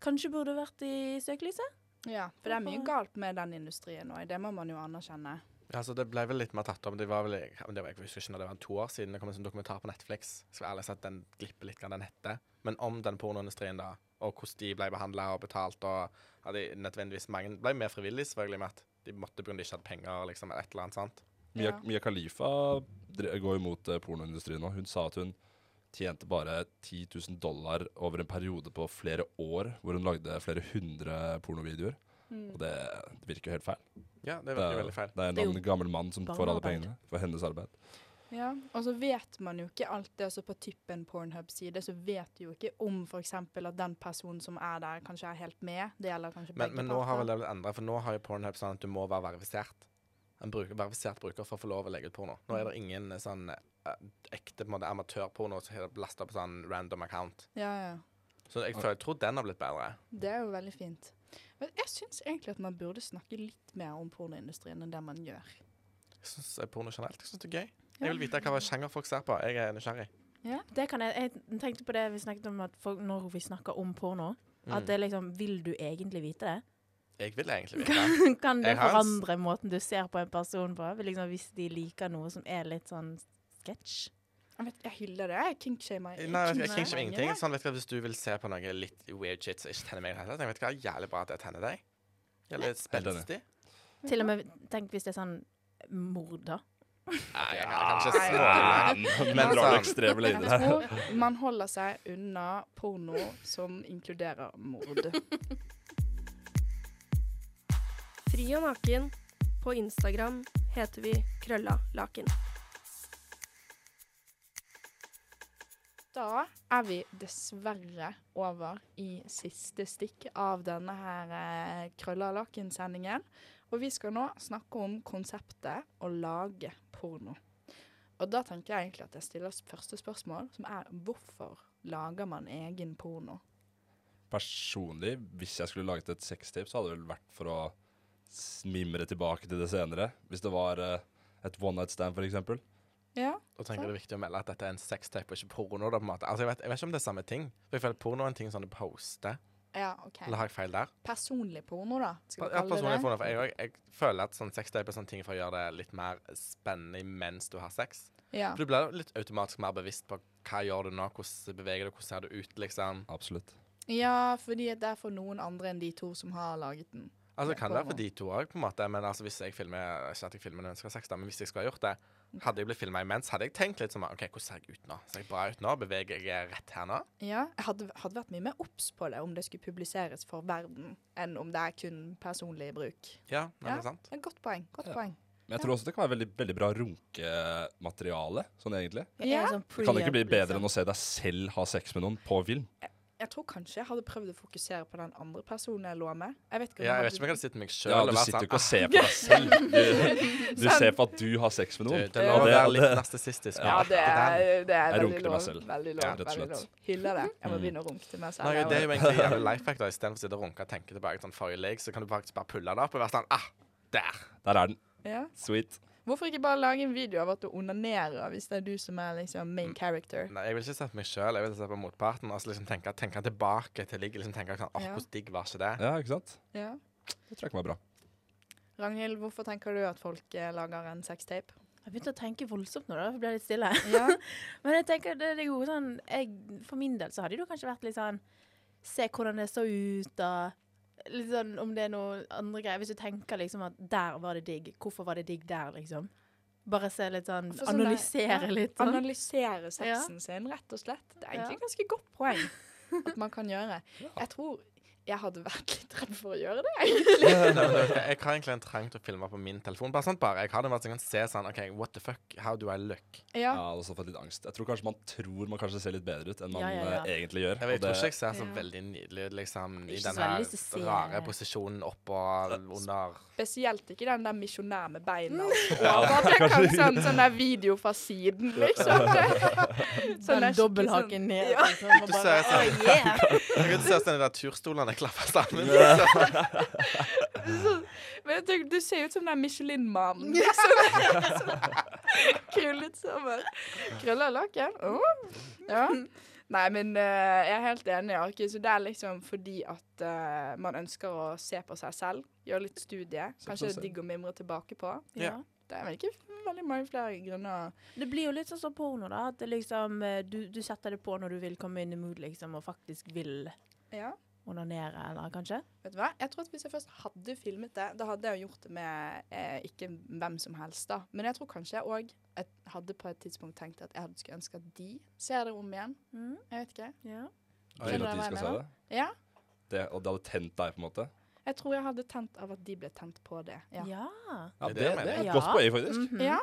[SPEAKER 3] kanskje burde vært i søkelyset.
[SPEAKER 1] Ja, for det er mye galt med den industrien òg. Det må man jo anerkjenne.
[SPEAKER 2] Ja, altså Det ble vel litt mer tatt om. Det var vel, det var, jeg husker ikke når det var to år siden det kom en sånn dokumentar på Netflix. Skal ærlig si at den glipper litt, hva den heter. Men om den pornoindustrien, da. Og hvordan de ble behandla og betalt. Og hadde de nødvendigvis mange ble mer frivillige, selvfølgelig, med at de måtte av de ikke hadde penger, liksom, et eller annet sånt.
[SPEAKER 4] Mia,
[SPEAKER 1] Ja.
[SPEAKER 4] Mia Khalifa går imot eh, pornoindustrien nå. Hun sa at hun tjente bare 10 000 dollar over en periode på flere år, hvor hun lagde flere hundre pornovideoer. Og det, det virker jo helt feil.
[SPEAKER 2] Ja, det
[SPEAKER 4] Det
[SPEAKER 2] virker
[SPEAKER 4] er,
[SPEAKER 2] veldig feil.
[SPEAKER 4] det er en
[SPEAKER 3] Det er
[SPEAKER 4] gammel mann som får alle pengene for hennes arbeid.
[SPEAKER 1] Ja, og så vet man jo ikke alt det. Altså på typen Pornhub-side så vet du jo ikke om f.eks. at den personen som er der, kanskje er helt med. Det gjelder kanskje
[SPEAKER 2] Men,
[SPEAKER 1] begge
[SPEAKER 2] men nå har vel det blitt endra, for nå har jo Pornhub sånn at du må være verifisert. En bruker, verifisert bruker for å få lov å legge ut porno. Nå er det ingen eh, sånn eh, ekte på amatørporno som er lasta på sånn random account.
[SPEAKER 1] Ja, ja.
[SPEAKER 2] Så jeg, jeg tror den har blitt bedre.
[SPEAKER 1] Det er jo veldig fint. Men jeg syns egentlig at man burde snakke litt mer om pornoindustrien enn det man gjør.
[SPEAKER 2] Jeg syns porno generelt jeg synes det er gøy. Jeg vil vite hva sjanger folk ser på. Jeg er nysgjerrig.
[SPEAKER 3] Det kan jeg, jeg tenkte på det vi snakket om at folk, når vi snakker om porno. At
[SPEAKER 2] Mm.
[SPEAKER 3] det liksom Vil du egentlig vite det?
[SPEAKER 2] Jeg vil egentlig vite. det.
[SPEAKER 3] kan det
[SPEAKER 2] forandre har en
[SPEAKER 3] måten du ser på en person på? Liksom, hvis de liker noe som er litt sånn sketsj?
[SPEAKER 1] Jeg, vet, jeg hyller det. Jeg kinkshamer
[SPEAKER 2] Nei, jeg, jeg krenger ingenting. Sånn, vet du Hvis du vil se på noe litt weird shit som ikke tenner meg i det hele tatt, jeg vet du hva, jævlig bra at jeg tenner deg. Jævlig
[SPEAKER 4] Helt enig.
[SPEAKER 2] spenstig.
[SPEAKER 3] Til og med tenk hvis det er sånn mord, da.
[SPEAKER 2] Nei, jeg kan ikke
[SPEAKER 1] Nei.
[SPEAKER 4] Men drar du ekstreme lengder her.
[SPEAKER 1] man holder seg unna porno som inkluderer mord.
[SPEAKER 6] Fri og naken På Instagram heter vi Krølla Laken.
[SPEAKER 1] Da er vi dessverre over i siste stikk av denne her eh, Krølla Laken-sendingen. Og vi skal nå snakke om konseptet å lage porno. Og da tenker jeg egentlig at jeg stiller første spørsmål, som er hvorfor lager man egen porno?
[SPEAKER 4] Personlig, hvis jeg skulle laget et sextape, så hadde det vel vært for å smimre mimre tilbake til det senere. Hvis det var uh, et one night stand, for eksempel.
[SPEAKER 1] Ja,
[SPEAKER 2] Da tenker jeg det er viktig å melde at dette er en sextape og ikke porno. Da, på en måte. Altså, jeg, vet, jeg vet ikke om det er samme ting. For jeg føler Porno er en ting sånn du poster.
[SPEAKER 1] Ja OK.
[SPEAKER 2] Eller har jeg feil der?
[SPEAKER 1] Personlig porno, da? Skal vi
[SPEAKER 2] Ja,
[SPEAKER 1] kalle
[SPEAKER 2] personlig
[SPEAKER 1] det
[SPEAKER 2] porno, for jeg, jeg, føler at sånn sextape er sånn ting for å gjøre det litt mer spennende mens du har sex.
[SPEAKER 1] Ja.
[SPEAKER 2] For Du blir litt automatisk mer bevisst på hva gjør du nå, hvordan beveger du, hvordan ser du ut, liksom.
[SPEAKER 4] Absolutt.
[SPEAKER 1] ja, fordi det er for noen andre enn de to som har laget den.
[SPEAKER 2] Altså, det kan være for de to òg, på en måte. Men altså, hvis jeg filmer Ikke at jeg filmer når jeg skal ha sex, da, men hvis jeg skulle ha gjort det, hadde jeg blitt filma imens, hadde jeg tenkt litt sånn OK, hvordan ser jeg ut nå? Ser jeg bra ut nå? Beveger jeg rett her nå?
[SPEAKER 1] Ja, jeg hadde, hadde vært mye mer obs på det om det skulle publiseres for verden, enn om det er kun personlig bruk.
[SPEAKER 2] Ja, nei,
[SPEAKER 1] Ja.
[SPEAKER 2] det er sant.
[SPEAKER 1] Et godt poeng. godt
[SPEAKER 4] Ja.
[SPEAKER 1] poeng.
[SPEAKER 4] Men jeg tror også det kan være veldig, veldig bra runkemateriale, sånn egentlig.
[SPEAKER 1] Ja.
[SPEAKER 3] sånn
[SPEAKER 4] Det kan ikke bli bedre
[SPEAKER 3] liksom.
[SPEAKER 4] enn å se deg selv ha sex med noen på film.
[SPEAKER 1] Jeg tror kanskje jeg hadde prøvd å fokusere på den andre personen jeg lå med. Jeg vet ikke om
[SPEAKER 2] Ja, jeg
[SPEAKER 1] hadde-
[SPEAKER 2] vet ikke om jeg hadde sittet med meg sjøl
[SPEAKER 4] Ja, du sitter jo
[SPEAKER 2] sånn
[SPEAKER 4] ikke og ser på deg selv. Du, du ser på at du har sex med
[SPEAKER 2] Du,
[SPEAKER 4] noen.
[SPEAKER 2] det er lov
[SPEAKER 4] det-
[SPEAKER 2] er litt
[SPEAKER 4] det-
[SPEAKER 2] narsissistisk.
[SPEAKER 1] Ja, det er, det er veldig
[SPEAKER 4] runker meg
[SPEAKER 1] lov.
[SPEAKER 4] selv.
[SPEAKER 1] Veldig lov.
[SPEAKER 4] Ja, rett og slett.
[SPEAKER 1] lov. Hyller det. Jeg må
[SPEAKER 4] Mm.
[SPEAKER 1] begynne å runke til meg selv.
[SPEAKER 2] Nei, det er jo egentlig jævlig life hack. da Istedenfor å sitte og runke og tenke tilbake til sånn forrige lek, så kan du faktisk bare pulle det opp og være sånn Ah, der!
[SPEAKER 4] Der er den.
[SPEAKER 1] ja.
[SPEAKER 4] Sweet.
[SPEAKER 1] Hvorfor ikke bare lage en video av at du onanerer, hvis det er du som er liksom main
[SPEAKER 2] Mm.
[SPEAKER 1] character?
[SPEAKER 2] Nei, jeg vil ikke se på meg sjøl, jeg vil se på motparten. Altså liksom tenke, tenke tilbake til ligget. Liksom tenke sånn Åh,
[SPEAKER 1] Ja.
[SPEAKER 2] hvordan digg var ikke det?
[SPEAKER 4] Ja, ikke sant?
[SPEAKER 1] Ja.
[SPEAKER 4] Det tror jeg var bra.
[SPEAKER 1] Ragnhild, hvorfor tenker du at folk eh, lager en sextape?
[SPEAKER 3] Jeg begynte å tenke voldsomt nå, da. for Jeg ble litt stille.
[SPEAKER 1] Ja.
[SPEAKER 3] Men jeg tenker det, det er jo sånn jeg, For min del så hadde det jo kanskje vært litt sånn Se hvordan det så ut, og sånn om det er noe andre greier. Hvis du tenker liksom at der var det digg, hvorfor var det digg der, liksom? Bare se litt sånn
[SPEAKER 1] Altså, sånn der-
[SPEAKER 3] Analysere
[SPEAKER 1] ja,
[SPEAKER 3] litt. Sånn.
[SPEAKER 1] Analysere sexen sin, rett og slett. Det er egentlig et ganske godt poeng at man kan gjøre. Jeg tror jeg hadde vært litt redd for å gjøre det, egentlig.
[SPEAKER 2] Du jeg har egentlig en trang til å filme på min telefon. Bare sånn bare, Jeg har det at jeg kan se sånn OK, what the fuck? How do I look?
[SPEAKER 4] Ja,
[SPEAKER 1] Ja.
[SPEAKER 4] og så fått litt angst. Jeg tror kanskje man tror man kanskje ser litt bedre ut enn man
[SPEAKER 3] Ja, ja, ja.
[SPEAKER 4] eh, egentlig gjør.
[SPEAKER 2] Jeg, vet, jeg tror ikke jeg ser så
[SPEAKER 1] Ja.
[SPEAKER 2] veldig nydelig ut liksom, i den her rare posisjonen oppå under
[SPEAKER 1] Spesielt ikke den der misjonær med beina.
[SPEAKER 4] Ja,
[SPEAKER 1] Ja, at jeg kan sånn, sånn der video fra siden, liksom. Sånn
[SPEAKER 3] Den dobbelthaken ned.
[SPEAKER 1] Ja.
[SPEAKER 3] Liksom, og
[SPEAKER 2] Du
[SPEAKER 3] bare,
[SPEAKER 2] ser sånn-
[SPEAKER 3] oh, yeah!»
[SPEAKER 2] Jeg kan se sånn de der turstolene klapper sammen. Liksom.
[SPEAKER 1] Men jeg tenker, du ser jo ut som den Michelin-mannen. Liksom. Krøllet sammen. Krøller laken. Oh. Ja. Nei, men uh, jeg er helt enig. Okay, Så det er liksom fordi at uh, man ønsker å se på seg selv. Gjøre litt studie. Kanskje det er digg å mimre tilbake på.
[SPEAKER 3] Ja.
[SPEAKER 1] Det er vel ikke veldig mange flere grunner.
[SPEAKER 3] Det blir jo litt sånn som porno, da. At det liksom, eh, du, du setter det på når du vil komme inn i mood, liksom, og faktisk vil
[SPEAKER 1] Ja.
[SPEAKER 3] Onanere, eller kanskje?
[SPEAKER 1] Vet du hva? Jeg tror at Hvis jeg først hadde filmet det, da hadde jeg gjort det med eh, ikke hvem som helst. da. Men jeg tror kanskje jeg òg hadde på et tidspunkt tenkt at jeg hadde skulle ønske at de ser det om igjen.
[SPEAKER 3] Mm.
[SPEAKER 1] Jeg vet ikke.
[SPEAKER 3] Ja.
[SPEAKER 4] Vil
[SPEAKER 1] Skjønner
[SPEAKER 4] at de skal se det.
[SPEAKER 1] Ja.
[SPEAKER 4] det. Og det hadde tent deg, på en måte.
[SPEAKER 1] Jeg tror jeg hadde tent av at de ble tent på det. Ja.
[SPEAKER 3] Ja.
[SPEAKER 4] Ja,
[SPEAKER 2] Det
[SPEAKER 4] det,
[SPEAKER 2] jeg
[SPEAKER 4] er et
[SPEAKER 3] Ja.
[SPEAKER 4] godt poeng, faktisk.
[SPEAKER 3] Mhm.
[SPEAKER 1] ja.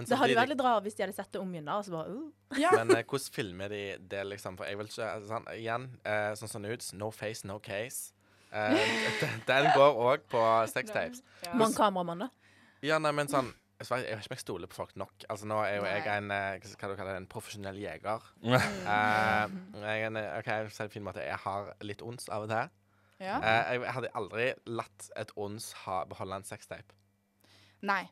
[SPEAKER 2] Men
[SPEAKER 3] Det hadde vært litt rart hvis de hadde sett det om igjen, da, og så bare uh.
[SPEAKER 1] ja.
[SPEAKER 2] Men eh, hvordan filmer de det, liksom? For jeg vil ikke altså, sånn, Igjen, eh, sånn som nudes. No face, no case. Eh, den, den går òg på sextapes.
[SPEAKER 1] Ja.
[SPEAKER 3] Mange kameramann, da.
[SPEAKER 2] Ja, nei, men sånn Jeg vet ikke om jeg stoler på folk nok. Altså Nå er jo jeg en eh, hva du kaller det, en profesjonell jeger.
[SPEAKER 1] Mm.
[SPEAKER 2] Eh, jeg er en, OK, jeg vil det på en måte jeg har litt ons av og til.
[SPEAKER 1] ja.
[SPEAKER 2] Uh, jeg hadde aldri latt et ons ha, beholde en sextape.
[SPEAKER 1] Nei.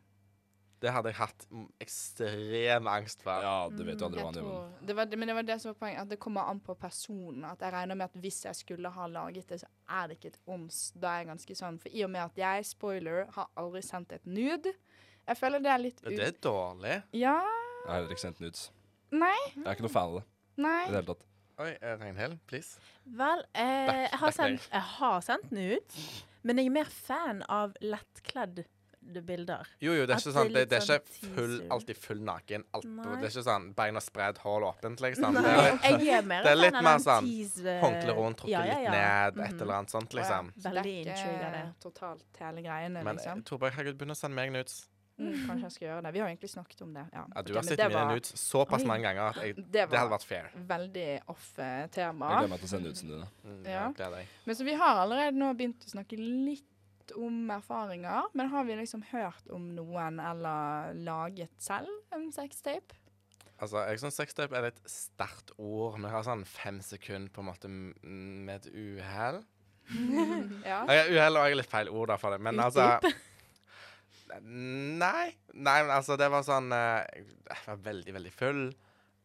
[SPEAKER 2] Det hadde jeg hatt mm, ekstrem angst for.
[SPEAKER 4] Ja, du vet jo aldri hva han gjør.
[SPEAKER 1] det var, men det var det som var poenget, at det kommer an på personen. At jeg regner med at hvis jeg skulle ha laget det, så er det ikke et ons. Da er jeg ganske sånn For i og med at jeg, spoiler, har aldri sendt et nude. Jeg føler det er litt
[SPEAKER 2] Det er dårlig.
[SPEAKER 1] Ja.
[SPEAKER 4] Jeg har heller ikke sendt nudes.
[SPEAKER 1] Nei.
[SPEAKER 4] Jeg er ikke noe fan av det
[SPEAKER 1] Nei.
[SPEAKER 4] i det hele tatt.
[SPEAKER 2] Oi, eh, Ragnhild, please.
[SPEAKER 3] Vel, eh,
[SPEAKER 2] Back-
[SPEAKER 3] jeg, har sendt, jeg har sendt nudes, men jeg er mer fan av lettkledd det bilder.
[SPEAKER 2] Jo, jo, det er ikke sånn Det, det er ikke
[SPEAKER 3] sånn
[SPEAKER 2] full, alltid full naken. Alt, det er ikke sånn beina spredd, hål åpent, liksom. Det er litt
[SPEAKER 3] jeg er mer
[SPEAKER 2] det er litt mer sånn håndkle rundt, trukke
[SPEAKER 3] Ja, ja,
[SPEAKER 2] litt ned, et
[SPEAKER 3] Mhm.
[SPEAKER 2] eller annet sånt, liksom.
[SPEAKER 3] Veldig
[SPEAKER 1] totalt hele greiene,
[SPEAKER 2] Men
[SPEAKER 1] liksom.
[SPEAKER 2] eh, Torberg, herregud, begynn å sende meg nudes.
[SPEAKER 1] Mm, kanskje jeg skal gjøre det. Vi har egentlig snakket om det. Ja,
[SPEAKER 2] Ja, du
[SPEAKER 1] Ok,
[SPEAKER 2] har
[SPEAKER 1] men
[SPEAKER 2] sett
[SPEAKER 1] det
[SPEAKER 2] mine
[SPEAKER 1] var
[SPEAKER 2] nudes såpass mange ganger at jeg,
[SPEAKER 1] Det
[SPEAKER 2] det hadde vært fair.
[SPEAKER 1] veldig off tema.
[SPEAKER 4] Jeg gleder meg til å sende nudesene dine.
[SPEAKER 2] Mm,
[SPEAKER 1] Ja.
[SPEAKER 2] ja.
[SPEAKER 1] Men så vi har allerede nå begynt å snakke litt om erfaringer. Men har vi liksom hørt om noen eller laget selv en sextape?
[SPEAKER 2] Altså, jeg syns sextape er et sterkt ord. Vi har sånn fem sekunder på en måte med et uhell.
[SPEAKER 1] Ja.
[SPEAKER 2] Jeg- Uhell er litt feil ord da for det, men altså Nei. Nei, men altså, det var sånn eh, Jeg var veldig, veldig full.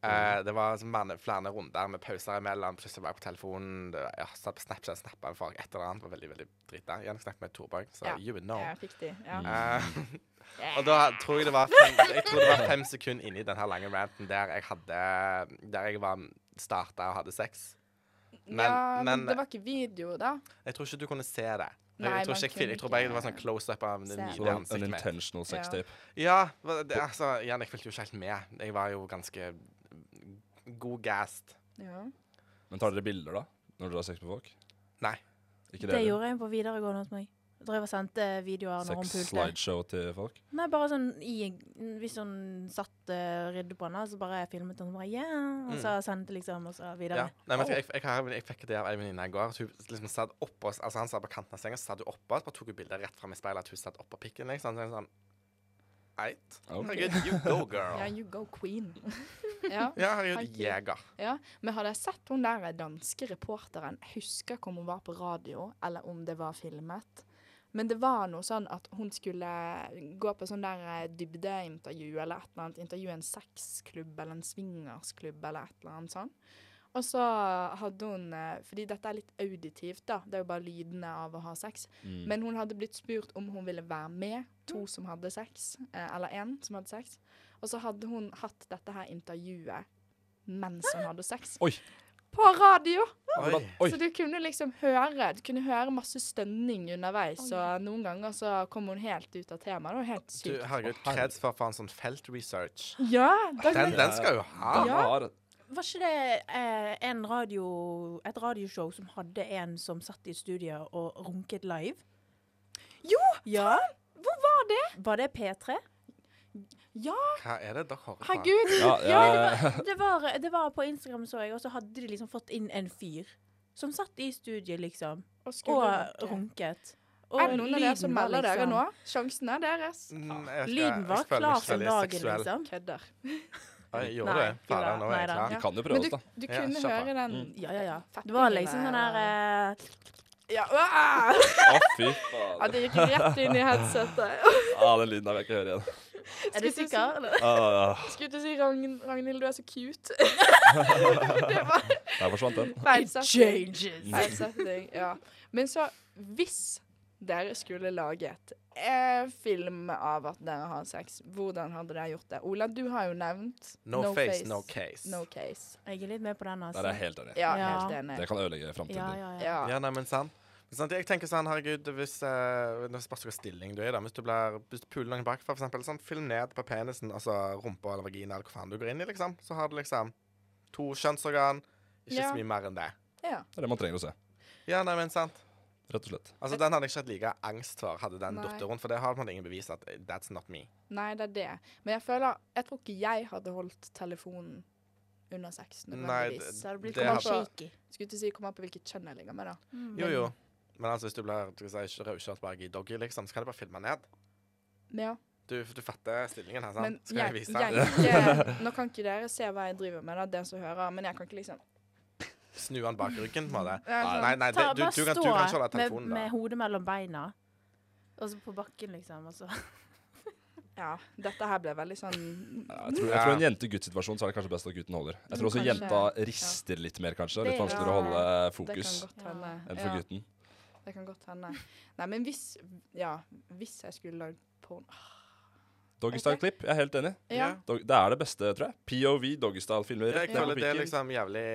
[SPEAKER 2] Eh, det var sånn mange, flere runder med pauser imellom. Plutselig var jeg på telefonen. Det, ja, satt på Snapchat snappa en fag, Et eller annet var veldig veldig drita. hadde snakket med Torborg, så
[SPEAKER 1] Ja.
[SPEAKER 2] you know.
[SPEAKER 1] Ja, riktig. Ja.
[SPEAKER 2] Uh, og da tror jeg det var fem, jeg tror det var fem sekunder inni den her lange ranten der jeg hadde Der jeg var starta og hadde sex. Men,
[SPEAKER 1] ja, men,
[SPEAKER 2] men
[SPEAKER 1] det var ikke video, da.
[SPEAKER 2] jeg tror ikke du kunne se det.
[SPEAKER 1] Nei,
[SPEAKER 2] jeg tror ikke jeg, jeg tror bare det var sånn close-up av det
[SPEAKER 4] nye
[SPEAKER 2] ansiktet. En
[SPEAKER 4] intentional sex
[SPEAKER 1] Ja.
[SPEAKER 2] det, altså, Jan, jeg fulgte jo ikke helt med. Jeg var jo ganske god gassed.
[SPEAKER 1] Ja.
[SPEAKER 4] Men tar dere bilder, da? Når dere har sex med folk?
[SPEAKER 2] Nei.
[SPEAKER 4] Ikke
[SPEAKER 3] Det
[SPEAKER 4] heller?
[SPEAKER 3] gjorde jeg på videregående hos meg. Jeg drev og sendte videoer når hun
[SPEAKER 4] Sex
[SPEAKER 3] pulte.
[SPEAKER 4] slideshow til folk?
[SPEAKER 3] Nei, bare sånn i, Hvis hun satt uh, rydde på henne, så bare filmet hun bare yeah, Og så sendte liksom, og så
[SPEAKER 2] Ja.
[SPEAKER 3] videre.
[SPEAKER 2] Nei, men jeg, jeg, jeg, har- jeg fikk det av ei venninne i går. at Hun liksom satt oppå altså Han satt på kanten av senga, så satt hun oppå så Bare tok hun bilder rett fram i speilet at hun satt oppå pikken. liksom. Så jeg sånn Eit.
[SPEAKER 4] Okay.
[SPEAKER 2] Herregud, you go, girl.
[SPEAKER 1] ja, you go queen. ja.
[SPEAKER 2] Ja, herregud, jeger.
[SPEAKER 1] Ja, men hadde jeg sett hun der danske reporteren husker ikke om hun var på radio, eller om det var filmet. Men det var noe sånn at hun skulle gå på sånn der eh, dybdeintervju eller et eller annet. Intervjue en sexklubb eller en swingersklubb eller et eller annet sånn. Og så hadde hun eh, Fordi dette er litt auditivt, da. Det er jo bare lydene av å ha sex.
[SPEAKER 4] Mm.
[SPEAKER 1] Men hun hadde blitt spurt om hun ville være med to som hadde sex, eh, eller én som hadde sex. Og så hadde hun hatt dette her intervjuet mens hun hadde sex.
[SPEAKER 4] Oi.
[SPEAKER 1] På radio!
[SPEAKER 2] Oi.
[SPEAKER 4] Oi.
[SPEAKER 1] Så du kunne liksom høre Du kunne høre masse stønning underveis, og noen ganger så kom hun helt ut av temaet. Det var helt
[SPEAKER 2] Du,
[SPEAKER 1] sykt.
[SPEAKER 2] herregud, kreds for faen sånn feltresearch.
[SPEAKER 1] Ja! Da,
[SPEAKER 2] Den, den skal jo ha.
[SPEAKER 4] Den
[SPEAKER 1] Ja.
[SPEAKER 3] Var ikke det eh, en radio, et radioshow som hadde en som satt i studio og runket live?
[SPEAKER 1] Jo!
[SPEAKER 3] Ja.
[SPEAKER 1] Hvor var det?
[SPEAKER 3] Var det P3?
[SPEAKER 1] Ja,
[SPEAKER 2] Hva er det dere har?
[SPEAKER 1] herregud!
[SPEAKER 4] Ja,
[SPEAKER 3] Ja,
[SPEAKER 4] ja,
[SPEAKER 3] det var, det var, det var på Instagram, så jeg, og så hadde de liksom fått inn en fyr som satt i studiet, liksom,
[SPEAKER 1] Og
[SPEAKER 3] og
[SPEAKER 1] runke.
[SPEAKER 3] runket. Og
[SPEAKER 1] Er det noen av dere som melder dere
[SPEAKER 3] liksom-
[SPEAKER 1] nå? Sjansen er deres.
[SPEAKER 2] Mm, jeg
[SPEAKER 3] Lyden var klar som dagen, liksom.
[SPEAKER 1] Kødder.
[SPEAKER 2] Oi, gjorde
[SPEAKER 3] Nei,
[SPEAKER 2] det?
[SPEAKER 3] Ferdig
[SPEAKER 2] nå er jeg
[SPEAKER 3] nei
[SPEAKER 2] klar.
[SPEAKER 4] Vi kan jo prøve oss, da.
[SPEAKER 1] du
[SPEAKER 2] Ja,
[SPEAKER 1] kunne høre den
[SPEAKER 4] Mm.
[SPEAKER 3] Ja, ja, ja. Det var liksom
[SPEAKER 1] den
[SPEAKER 3] sånn der eh,
[SPEAKER 1] Ja, ah!
[SPEAKER 4] Å, fy faen.
[SPEAKER 1] ja, det gikk rett inn i headsetet.
[SPEAKER 4] Ja, den lyden der vil jeg ikke høre igjen.
[SPEAKER 3] Er du
[SPEAKER 1] Skulle
[SPEAKER 3] sikker? eller?
[SPEAKER 4] Ah,
[SPEAKER 1] Skulle til å si Ragn Ragnhild, du er så cute. det var
[SPEAKER 4] der forsvant den.
[SPEAKER 1] Feilsetting.
[SPEAKER 3] Changes.
[SPEAKER 1] Feil ja. Men så, hvis dere skulle laget eh, film av at dere har sex, hvordan hadde dere gjort det? Ola, du har jo nevnt
[SPEAKER 2] No, face, no case.
[SPEAKER 1] No case.
[SPEAKER 3] Jeg er litt med på den, altså.
[SPEAKER 4] det er helt enig.
[SPEAKER 1] Ja,
[SPEAKER 3] Ja.
[SPEAKER 1] helt enig.
[SPEAKER 4] Det kan ødelegge framtiden
[SPEAKER 3] Ja,
[SPEAKER 4] din.
[SPEAKER 3] ja, ja.
[SPEAKER 1] Ja.
[SPEAKER 2] Ja, nei, men sant. Sånn, Jeg tenker sånn, herregud, hvis uh, Det spørs hvilken stilling du er Hvis du blir Hvis du puler noen bakfra, for eksempel, sånn, film ned på penisen, altså rumpa eller vagina, eller hva faen du går inn i, liksom, så har du liksom to kjønnsorgan. Ikke
[SPEAKER 1] Ja.
[SPEAKER 2] så mye mer enn det.
[SPEAKER 1] ja.
[SPEAKER 4] Det er det man trenger å se.
[SPEAKER 2] Ja, nei, men sant.
[SPEAKER 4] Rett og slett.
[SPEAKER 2] Altså, Den hadde jeg ikke hatt like angst for, hadde den
[SPEAKER 1] Nei.
[SPEAKER 2] datt rundt. For det har man ingen bevis at eh, that's not me.
[SPEAKER 1] Nei, det er det. Men jeg føler Jeg tror ikke jeg hadde holdt telefonen under sex
[SPEAKER 2] Nei,
[SPEAKER 1] nødvendigvis.
[SPEAKER 2] det-
[SPEAKER 1] Så det
[SPEAKER 2] det
[SPEAKER 1] kommer
[SPEAKER 2] hadde-
[SPEAKER 1] på- Skulle til å si kom an på hvilket kjønn jeg ligger med, da.
[SPEAKER 2] Jo, jo. Men altså, hvis du blir si, rødkjørt bak i doggy, liksom, så kan du bare filme ned.
[SPEAKER 1] Ja.
[SPEAKER 2] Du, du fatter stillingen her, sant?
[SPEAKER 1] Men
[SPEAKER 2] Skal jeg,
[SPEAKER 1] jeg,
[SPEAKER 2] vise?
[SPEAKER 1] deg? Nå kan ikke dere se hva jeg driver med, da, det som hører, men jeg kan ikke liksom
[SPEAKER 2] Snu den bak ryggen, på en måte.
[SPEAKER 1] Ja, sånn.
[SPEAKER 2] Nei, nei, det, du, du, kan, du kan ikke holde
[SPEAKER 3] med,
[SPEAKER 2] telefonen,
[SPEAKER 3] med
[SPEAKER 2] da.
[SPEAKER 3] hodet mellom beina, og så på bakken, liksom. Og så.
[SPEAKER 1] Ja, dette her ble veldig sånn
[SPEAKER 4] Ja, Jeg tror, jeg tror en jente-gutt-situasjon så er det kanskje best at gutten holder. Jeg tror også
[SPEAKER 1] Kanskje,
[SPEAKER 4] jenta rister litt mer, kanskje. Litt vanskeligere å holde
[SPEAKER 1] Det kan
[SPEAKER 4] fokus enn for
[SPEAKER 1] Ja,
[SPEAKER 4] gutten.
[SPEAKER 1] det kan godt hende. Nei, men hvis Ja, hvis jeg skulle lagd porno
[SPEAKER 4] Doggystyle-klipp. Jeg er helt enig.
[SPEAKER 1] Ja.
[SPEAKER 4] Dog det er det beste, tror jeg. POV, doggystyle-filmer.
[SPEAKER 2] Jeg føler det er liksom jævlig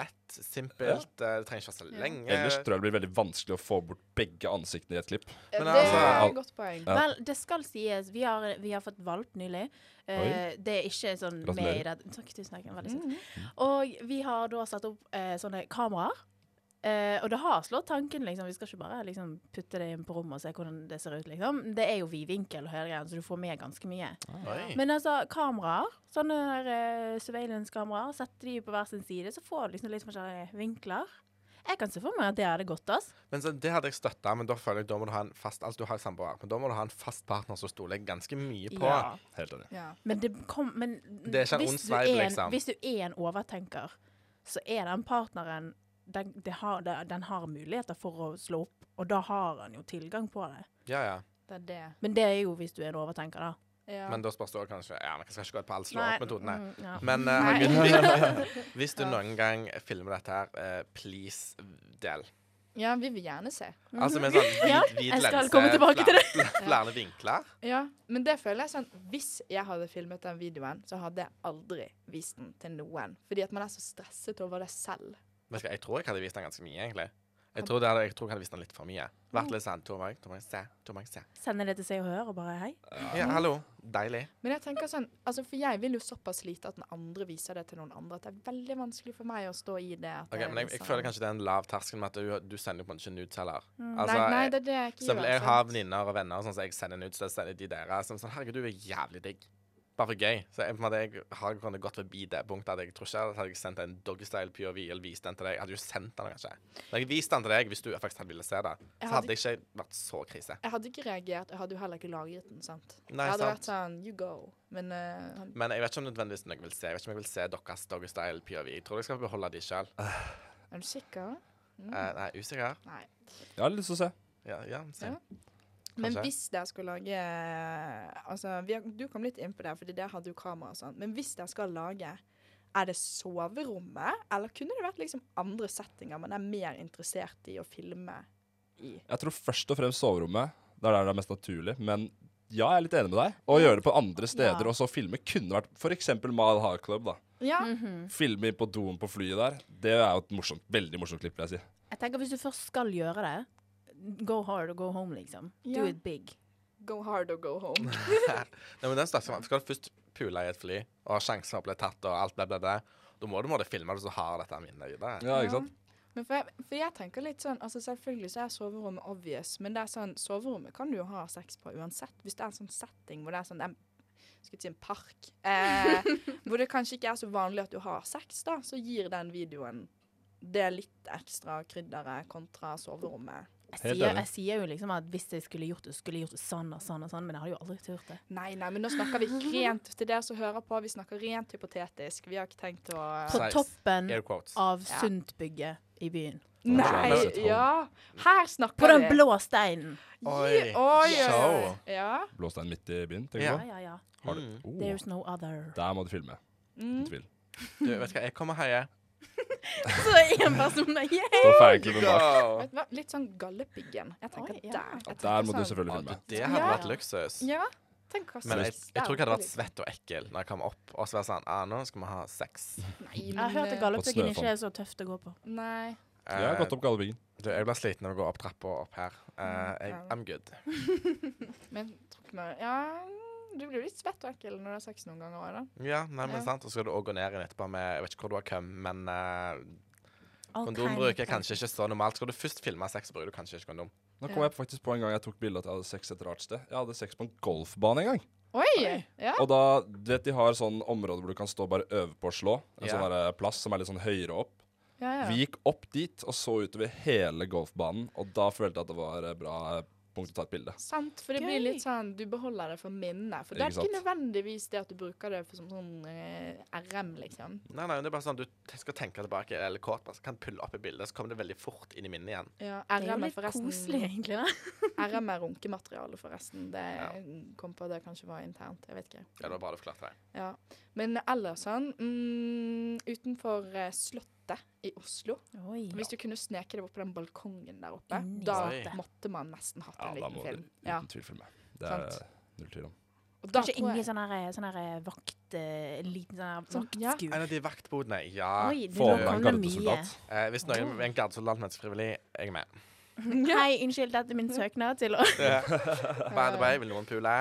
[SPEAKER 2] lett, simpelt. Ja. Det trenger ikke være så lenge.
[SPEAKER 4] Ellers tror jeg det blir veldig vanskelig å få bort begge ansiktene i et klipp.
[SPEAKER 2] Men
[SPEAKER 1] det
[SPEAKER 2] altså-
[SPEAKER 1] er et godt poeng.
[SPEAKER 4] Ja.
[SPEAKER 3] Vel, det skal sies. Vi har, vi har fått valp nylig. Uh, det er ikke sånn med i det. Takk, tusen takk. Veldig søtt. Og vi har da satt opp uh, sånne kameraer. Eh, og det har slått tanken, liksom. Vi skal ikke bare liksom, putte det inn på rommet og se hvordan det ser ut, liksom. Det er jo vidvinkel og hele greia, så du får med ganske mye.
[SPEAKER 2] Oi.
[SPEAKER 3] Men altså, kameraer, sånne der, eh, surveillance-kameraer, setter de på hver sin side, så får du liksom litt forskjellige vinkler. Jeg kan se for meg at det hadde gått, ass.
[SPEAKER 2] Men så, Det hadde jeg støtta, men da føler jeg da må du ha en fast Altså, du har samboer, men da må du ha en fast partner som stoler jeg ganske mye på.
[SPEAKER 3] Ja.
[SPEAKER 4] Helt enig.
[SPEAKER 1] Ja.
[SPEAKER 3] Men det kom Men
[SPEAKER 2] Det er ikke en
[SPEAKER 3] hvis,
[SPEAKER 2] ond
[SPEAKER 3] du
[SPEAKER 2] sveip,
[SPEAKER 3] er en,
[SPEAKER 2] liksom.
[SPEAKER 3] hvis du er en overtenker, så er den partneren den, det har, det, den har muligheter for å slå opp, og da har han jo tilgang på det.
[SPEAKER 2] Ja, ja.
[SPEAKER 1] Det er det.
[SPEAKER 3] Men det er jo hvis du er en overtenker, da.
[SPEAKER 1] Ja.
[SPEAKER 2] Men da spørs det kanskje Ja, men jeg skal ikke gå på all slå-opp-metoden. nei.
[SPEAKER 3] mm, ja.
[SPEAKER 2] Men uh,
[SPEAKER 1] Nei.
[SPEAKER 2] Herregud, hvis, hvis du noen gang filmer dette her, uh, please del.
[SPEAKER 1] ja, vi vil gjerne se.
[SPEAKER 2] Altså med sånn vid,
[SPEAKER 3] Ja,
[SPEAKER 2] vid
[SPEAKER 3] jeg skal
[SPEAKER 2] lense,
[SPEAKER 3] komme tilbake til det.
[SPEAKER 2] flere- Flere vinkler.
[SPEAKER 1] Ja, men det føler jeg sånn Hvis jeg hadde filmet den videoen, så hadde jeg aldri vist den til noen. Fordi at man er så stresset over det selv.
[SPEAKER 2] Hva, Jeg tror jeg hadde vist den ganske mye, egentlig. Jeg tror, det hadde, jeg tror jeg hadde vist den litt for mye. Vært litt sånn To må jeg, to må jeg se, to se.
[SPEAKER 3] Sender det til Se og Hør og bare hei.
[SPEAKER 2] Ja, hallo. Deilig.
[SPEAKER 1] Men jeg tenker sånn Altså, for jeg vil jo såpass lite at den andre viser det til noen andre. At det er veldig vanskelig for meg å stå i det. At
[SPEAKER 2] Ok,
[SPEAKER 1] jeg
[SPEAKER 2] men jeg, jeg
[SPEAKER 1] viser
[SPEAKER 2] føler kanskje det er en lav terskel med at du, du sender jo på en ikke nudes heller.
[SPEAKER 3] Mm.
[SPEAKER 2] Altså,
[SPEAKER 1] nei, nei, det er det jeg ikke gjør.
[SPEAKER 2] jeg har venninner og venner sånn, så jeg sender nudes, så sender de dere. Som sånn, herregud, du er jævlig digg. Bare for gøy. Så jeg, på en måte, jeg har kunnet gått forbi det punktet at jeg tror ikke at hadde jeg sendt en doggystyle POV eller vist den til deg, jeg hadde jo sendt den kanskje. Men jeg viste den til deg hvis du faktisk hadde ville se det. Så hadde
[SPEAKER 1] hadde-
[SPEAKER 2] det ikke vært så krise.
[SPEAKER 1] Jeg hadde ikke reagert. Jeg hadde jo heller ikke lagret den, sant.
[SPEAKER 2] Nei,
[SPEAKER 1] jeg hadde
[SPEAKER 2] sant.
[SPEAKER 1] vært sånn You go. Men uh,
[SPEAKER 2] Men jeg vet ikke om nødvendigvis noen vil se. Jeg vet ikke om jeg vil se deres doggystyle POV. Jeg tror jeg skal beholde de sjøl.
[SPEAKER 1] er du sikker? Mm.
[SPEAKER 2] nei, usikker?
[SPEAKER 1] Nei.
[SPEAKER 4] Jeg har lyst til å se.
[SPEAKER 2] Ja, ja, se.
[SPEAKER 1] Ja. Men hvis dere skal lage Altså, vi har, du kom litt inn på det, fordi der hadde jo kamera og sånn. Men hvis dere skal lage, er det soverommet, eller kunne det vært liksom andre settinger man er mer interessert i å filme i?
[SPEAKER 4] Jeg tror først og fremst soverommet. Det er der det er mest naturlig. Men ja, jeg er litt enig med deg. Å gjøre det på andre steder
[SPEAKER 3] Ja.
[SPEAKER 4] og så filme kunne vært f.eks. Mile High Club. da.
[SPEAKER 1] Ja.
[SPEAKER 3] Mhm.
[SPEAKER 4] Filme på doen på flyet der. Det er jo et morsomt, veldig morsomt klipp, vil jeg si.
[SPEAKER 3] Jeg tenker Hvis du først skal gjøre det, go hard or go home, liksom.
[SPEAKER 1] Ja.
[SPEAKER 3] Do it big.
[SPEAKER 1] Go hard or go home.
[SPEAKER 2] Nei, men den største, Skal du først pule i et fly og sjansen for å bli tatt og alt bla, bla, bla, da må du måtte filme det så har dette minnet videre.
[SPEAKER 4] Ja, ikke sant?
[SPEAKER 1] Men for jeg, for jeg tenker litt sånn altså Selvfølgelig så er soverommet obvious, men det er sånn, soverommet kan du jo ha sex på uansett. Hvis det er en sånn setting hvor det er sånn en, skal jeg si en park, eh, hvor det kanskje ikke er så vanlig at du har sex, da, så gir den videoen det litt ekstra krydderet kontra soverommet.
[SPEAKER 3] Jeg sier, jeg sier jo liksom at hvis jeg skulle gjort det, skulle jeg gjort det sånn og sånn og sånn, men jeg hadde jo aldri turt det.
[SPEAKER 1] Nei, nei, men nå snakker vi rent til dere som hører på. Vi snakker rent hypotetisk. Vi har ikke tenkt å
[SPEAKER 3] På toppen av. Sundtbygget i byen.
[SPEAKER 1] Nei, ja. Her snakker vi
[SPEAKER 3] På den blå steinen.
[SPEAKER 2] Oi.
[SPEAKER 1] Oi, oi,
[SPEAKER 2] Ja.
[SPEAKER 1] Blå Ja.
[SPEAKER 4] Blåstein midt i byen, tenker du
[SPEAKER 3] Ja,
[SPEAKER 4] på?
[SPEAKER 3] ja, ja.
[SPEAKER 4] Har du?
[SPEAKER 2] Mm.
[SPEAKER 4] Oh,
[SPEAKER 3] There's no other.
[SPEAKER 4] der må du filme.
[SPEAKER 1] Mm.
[SPEAKER 4] Uten tvil.
[SPEAKER 2] Du, vet du hva, jeg kommer heie.
[SPEAKER 3] Så én person der, yeah!
[SPEAKER 4] Står.
[SPEAKER 1] Vet du hva? Litt sånn Galdhøpiggen. Jeg tenker
[SPEAKER 3] Oi, ja.
[SPEAKER 1] der. Jeg
[SPEAKER 4] Der må
[SPEAKER 1] sånn.
[SPEAKER 4] du selvfølgelig
[SPEAKER 2] Ja,
[SPEAKER 4] filme.
[SPEAKER 2] du, det hadde
[SPEAKER 1] Ja.
[SPEAKER 2] vært luksus.
[SPEAKER 1] Ja. Tenk hva
[SPEAKER 2] Men jeg, jeg tror ikke jeg hadde vært svett og ekkel når jeg kom opp og så var sånn ah, Nå skal vi ha sex.
[SPEAKER 1] Nei,
[SPEAKER 3] Jeg har hørt at
[SPEAKER 1] men,
[SPEAKER 3] Galdhøpiggen ikke er så tøft å gå på.
[SPEAKER 1] Nei.
[SPEAKER 4] Uh, Jeg har gått opp Galdhøpiggen.
[SPEAKER 2] Jeg ble sliten av å gå opp trappa opp her. Eh, jeg, I'm good.
[SPEAKER 1] Men tror ikke vi Ja, du blir jo litt svett og ekkel når du har sex noen ganger òg, da.
[SPEAKER 2] Ja, nei, men
[SPEAKER 1] Ja.
[SPEAKER 2] sant. Og så skal du òg gå ned igjen etterpå med Jeg vet ikke hvor du har køm, men uh,
[SPEAKER 3] All
[SPEAKER 2] kondombruk er kanskje ikke så normalt. Skal du først filme sex, bruker du kanskje ikke kondom.
[SPEAKER 4] Nå
[SPEAKER 1] Ja.
[SPEAKER 4] kom jeg faktisk på en gang jeg tok bilde at jeg hadde sex et rart sted. Jeg hadde sex på en golfbane en gang.
[SPEAKER 1] Oi! Ja.
[SPEAKER 4] Og da, du vet de har sånn område hvor du kan stå og bare øve på å slå. En
[SPEAKER 2] Ja.
[SPEAKER 4] sånn plass som er litt sånn høyere opp.
[SPEAKER 1] ja, ja.
[SPEAKER 4] Vi gikk opp dit og så utover hele golfbanen, og da følte jeg at det var bra eh, punkt å ta et bilde.
[SPEAKER 1] Sant, for det
[SPEAKER 3] Gøy.
[SPEAKER 1] blir litt sånn Du beholder det for minnet. For det er
[SPEAKER 4] Ikke
[SPEAKER 1] ikke nødvendigvis det at du bruker det for som sånn eh, RM, liksom.
[SPEAKER 2] Nei, nei, det er bare sånn du skal tenke tilbake, eller kort, bare så kan pulle opp i bildet, så kommer det veldig fort inn i minnet igjen.
[SPEAKER 1] Ja,
[SPEAKER 3] RM er forresten...
[SPEAKER 1] RM er
[SPEAKER 3] litt koselig, egentlig. da.
[SPEAKER 1] RM er runkemateriale, forresten. Det
[SPEAKER 2] Ja.
[SPEAKER 1] kom på at det kanskje var internt. Jeg vet ikke.
[SPEAKER 2] Ja, det var bra du forklarte det.
[SPEAKER 1] Ja. Men ellers sånn mm, Utenfor eh, Slottet i Oslo
[SPEAKER 3] Oi.
[SPEAKER 1] Hvis du kunne sneke deg opp på den balkongen der oppe,
[SPEAKER 3] Inni
[SPEAKER 1] da
[SPEAKER 2] Oi.
[SPEAKER 1] måtte man nesten hatt
[SPEAKER 4] Ja,
[SPEAKER 1] en
[SPEAKER 4] da
[SPEAKER 1] liten
[SPEAKER 4] må du uten
[SPEAKER 1] Ja.
[SPEAKER 4] tvil filme. Det er
[SPEAKER 1] Sant.
[SPEAKER 4] null tvil om.
[SPEAKER 1] Og da
[SPEAKER 3] Kanskje inni sånn her, sånn her vakt... Uh, En liten sånn her
[SPEAKER 1] Sånn, ja.
[SPEAKER 2] En av de vaktbodene. Ja.
[SPEAKER 3] Oi,
[SPEAKER 4] med
[SPEAKER 3] kom
[SPEAKER 4] en gardesoldat.
[SPEAKER 2] Eh, hvis noen er en gardesoldat mens frivillig, jeg er med.
[SPEAKER 3] Hei, unnskyld, dette er min søknad til å
[SPEAKER 2] By the way, vil noen pule?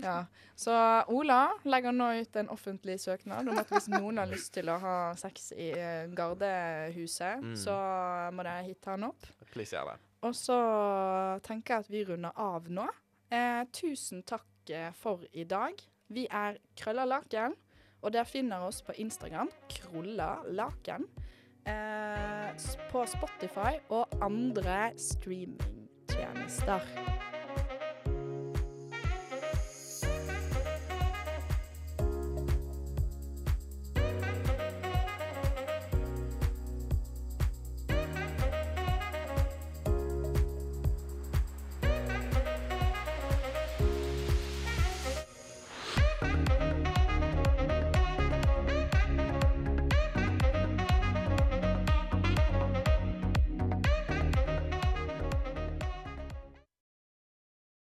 [SPEAKER 1] Ja. Så Ola legger nå ut en offentlig søknad om at hvis noen har lyst til å ha sex i eh, gardehuset,
[SPEAKER 2] Mm.
[SPEAKER 1] så må dere hitte han opp.
[SPEAKER 2] Please gjør det.
[SPEAKER 1] Og så tenker jeg at vi runder av nå. Eh, tusen takk eh, for i dag. Vi er Krøllalaken, og dere finner oss på Instagram, Krollalaken, s- på Spotify og andre streamingtjenester.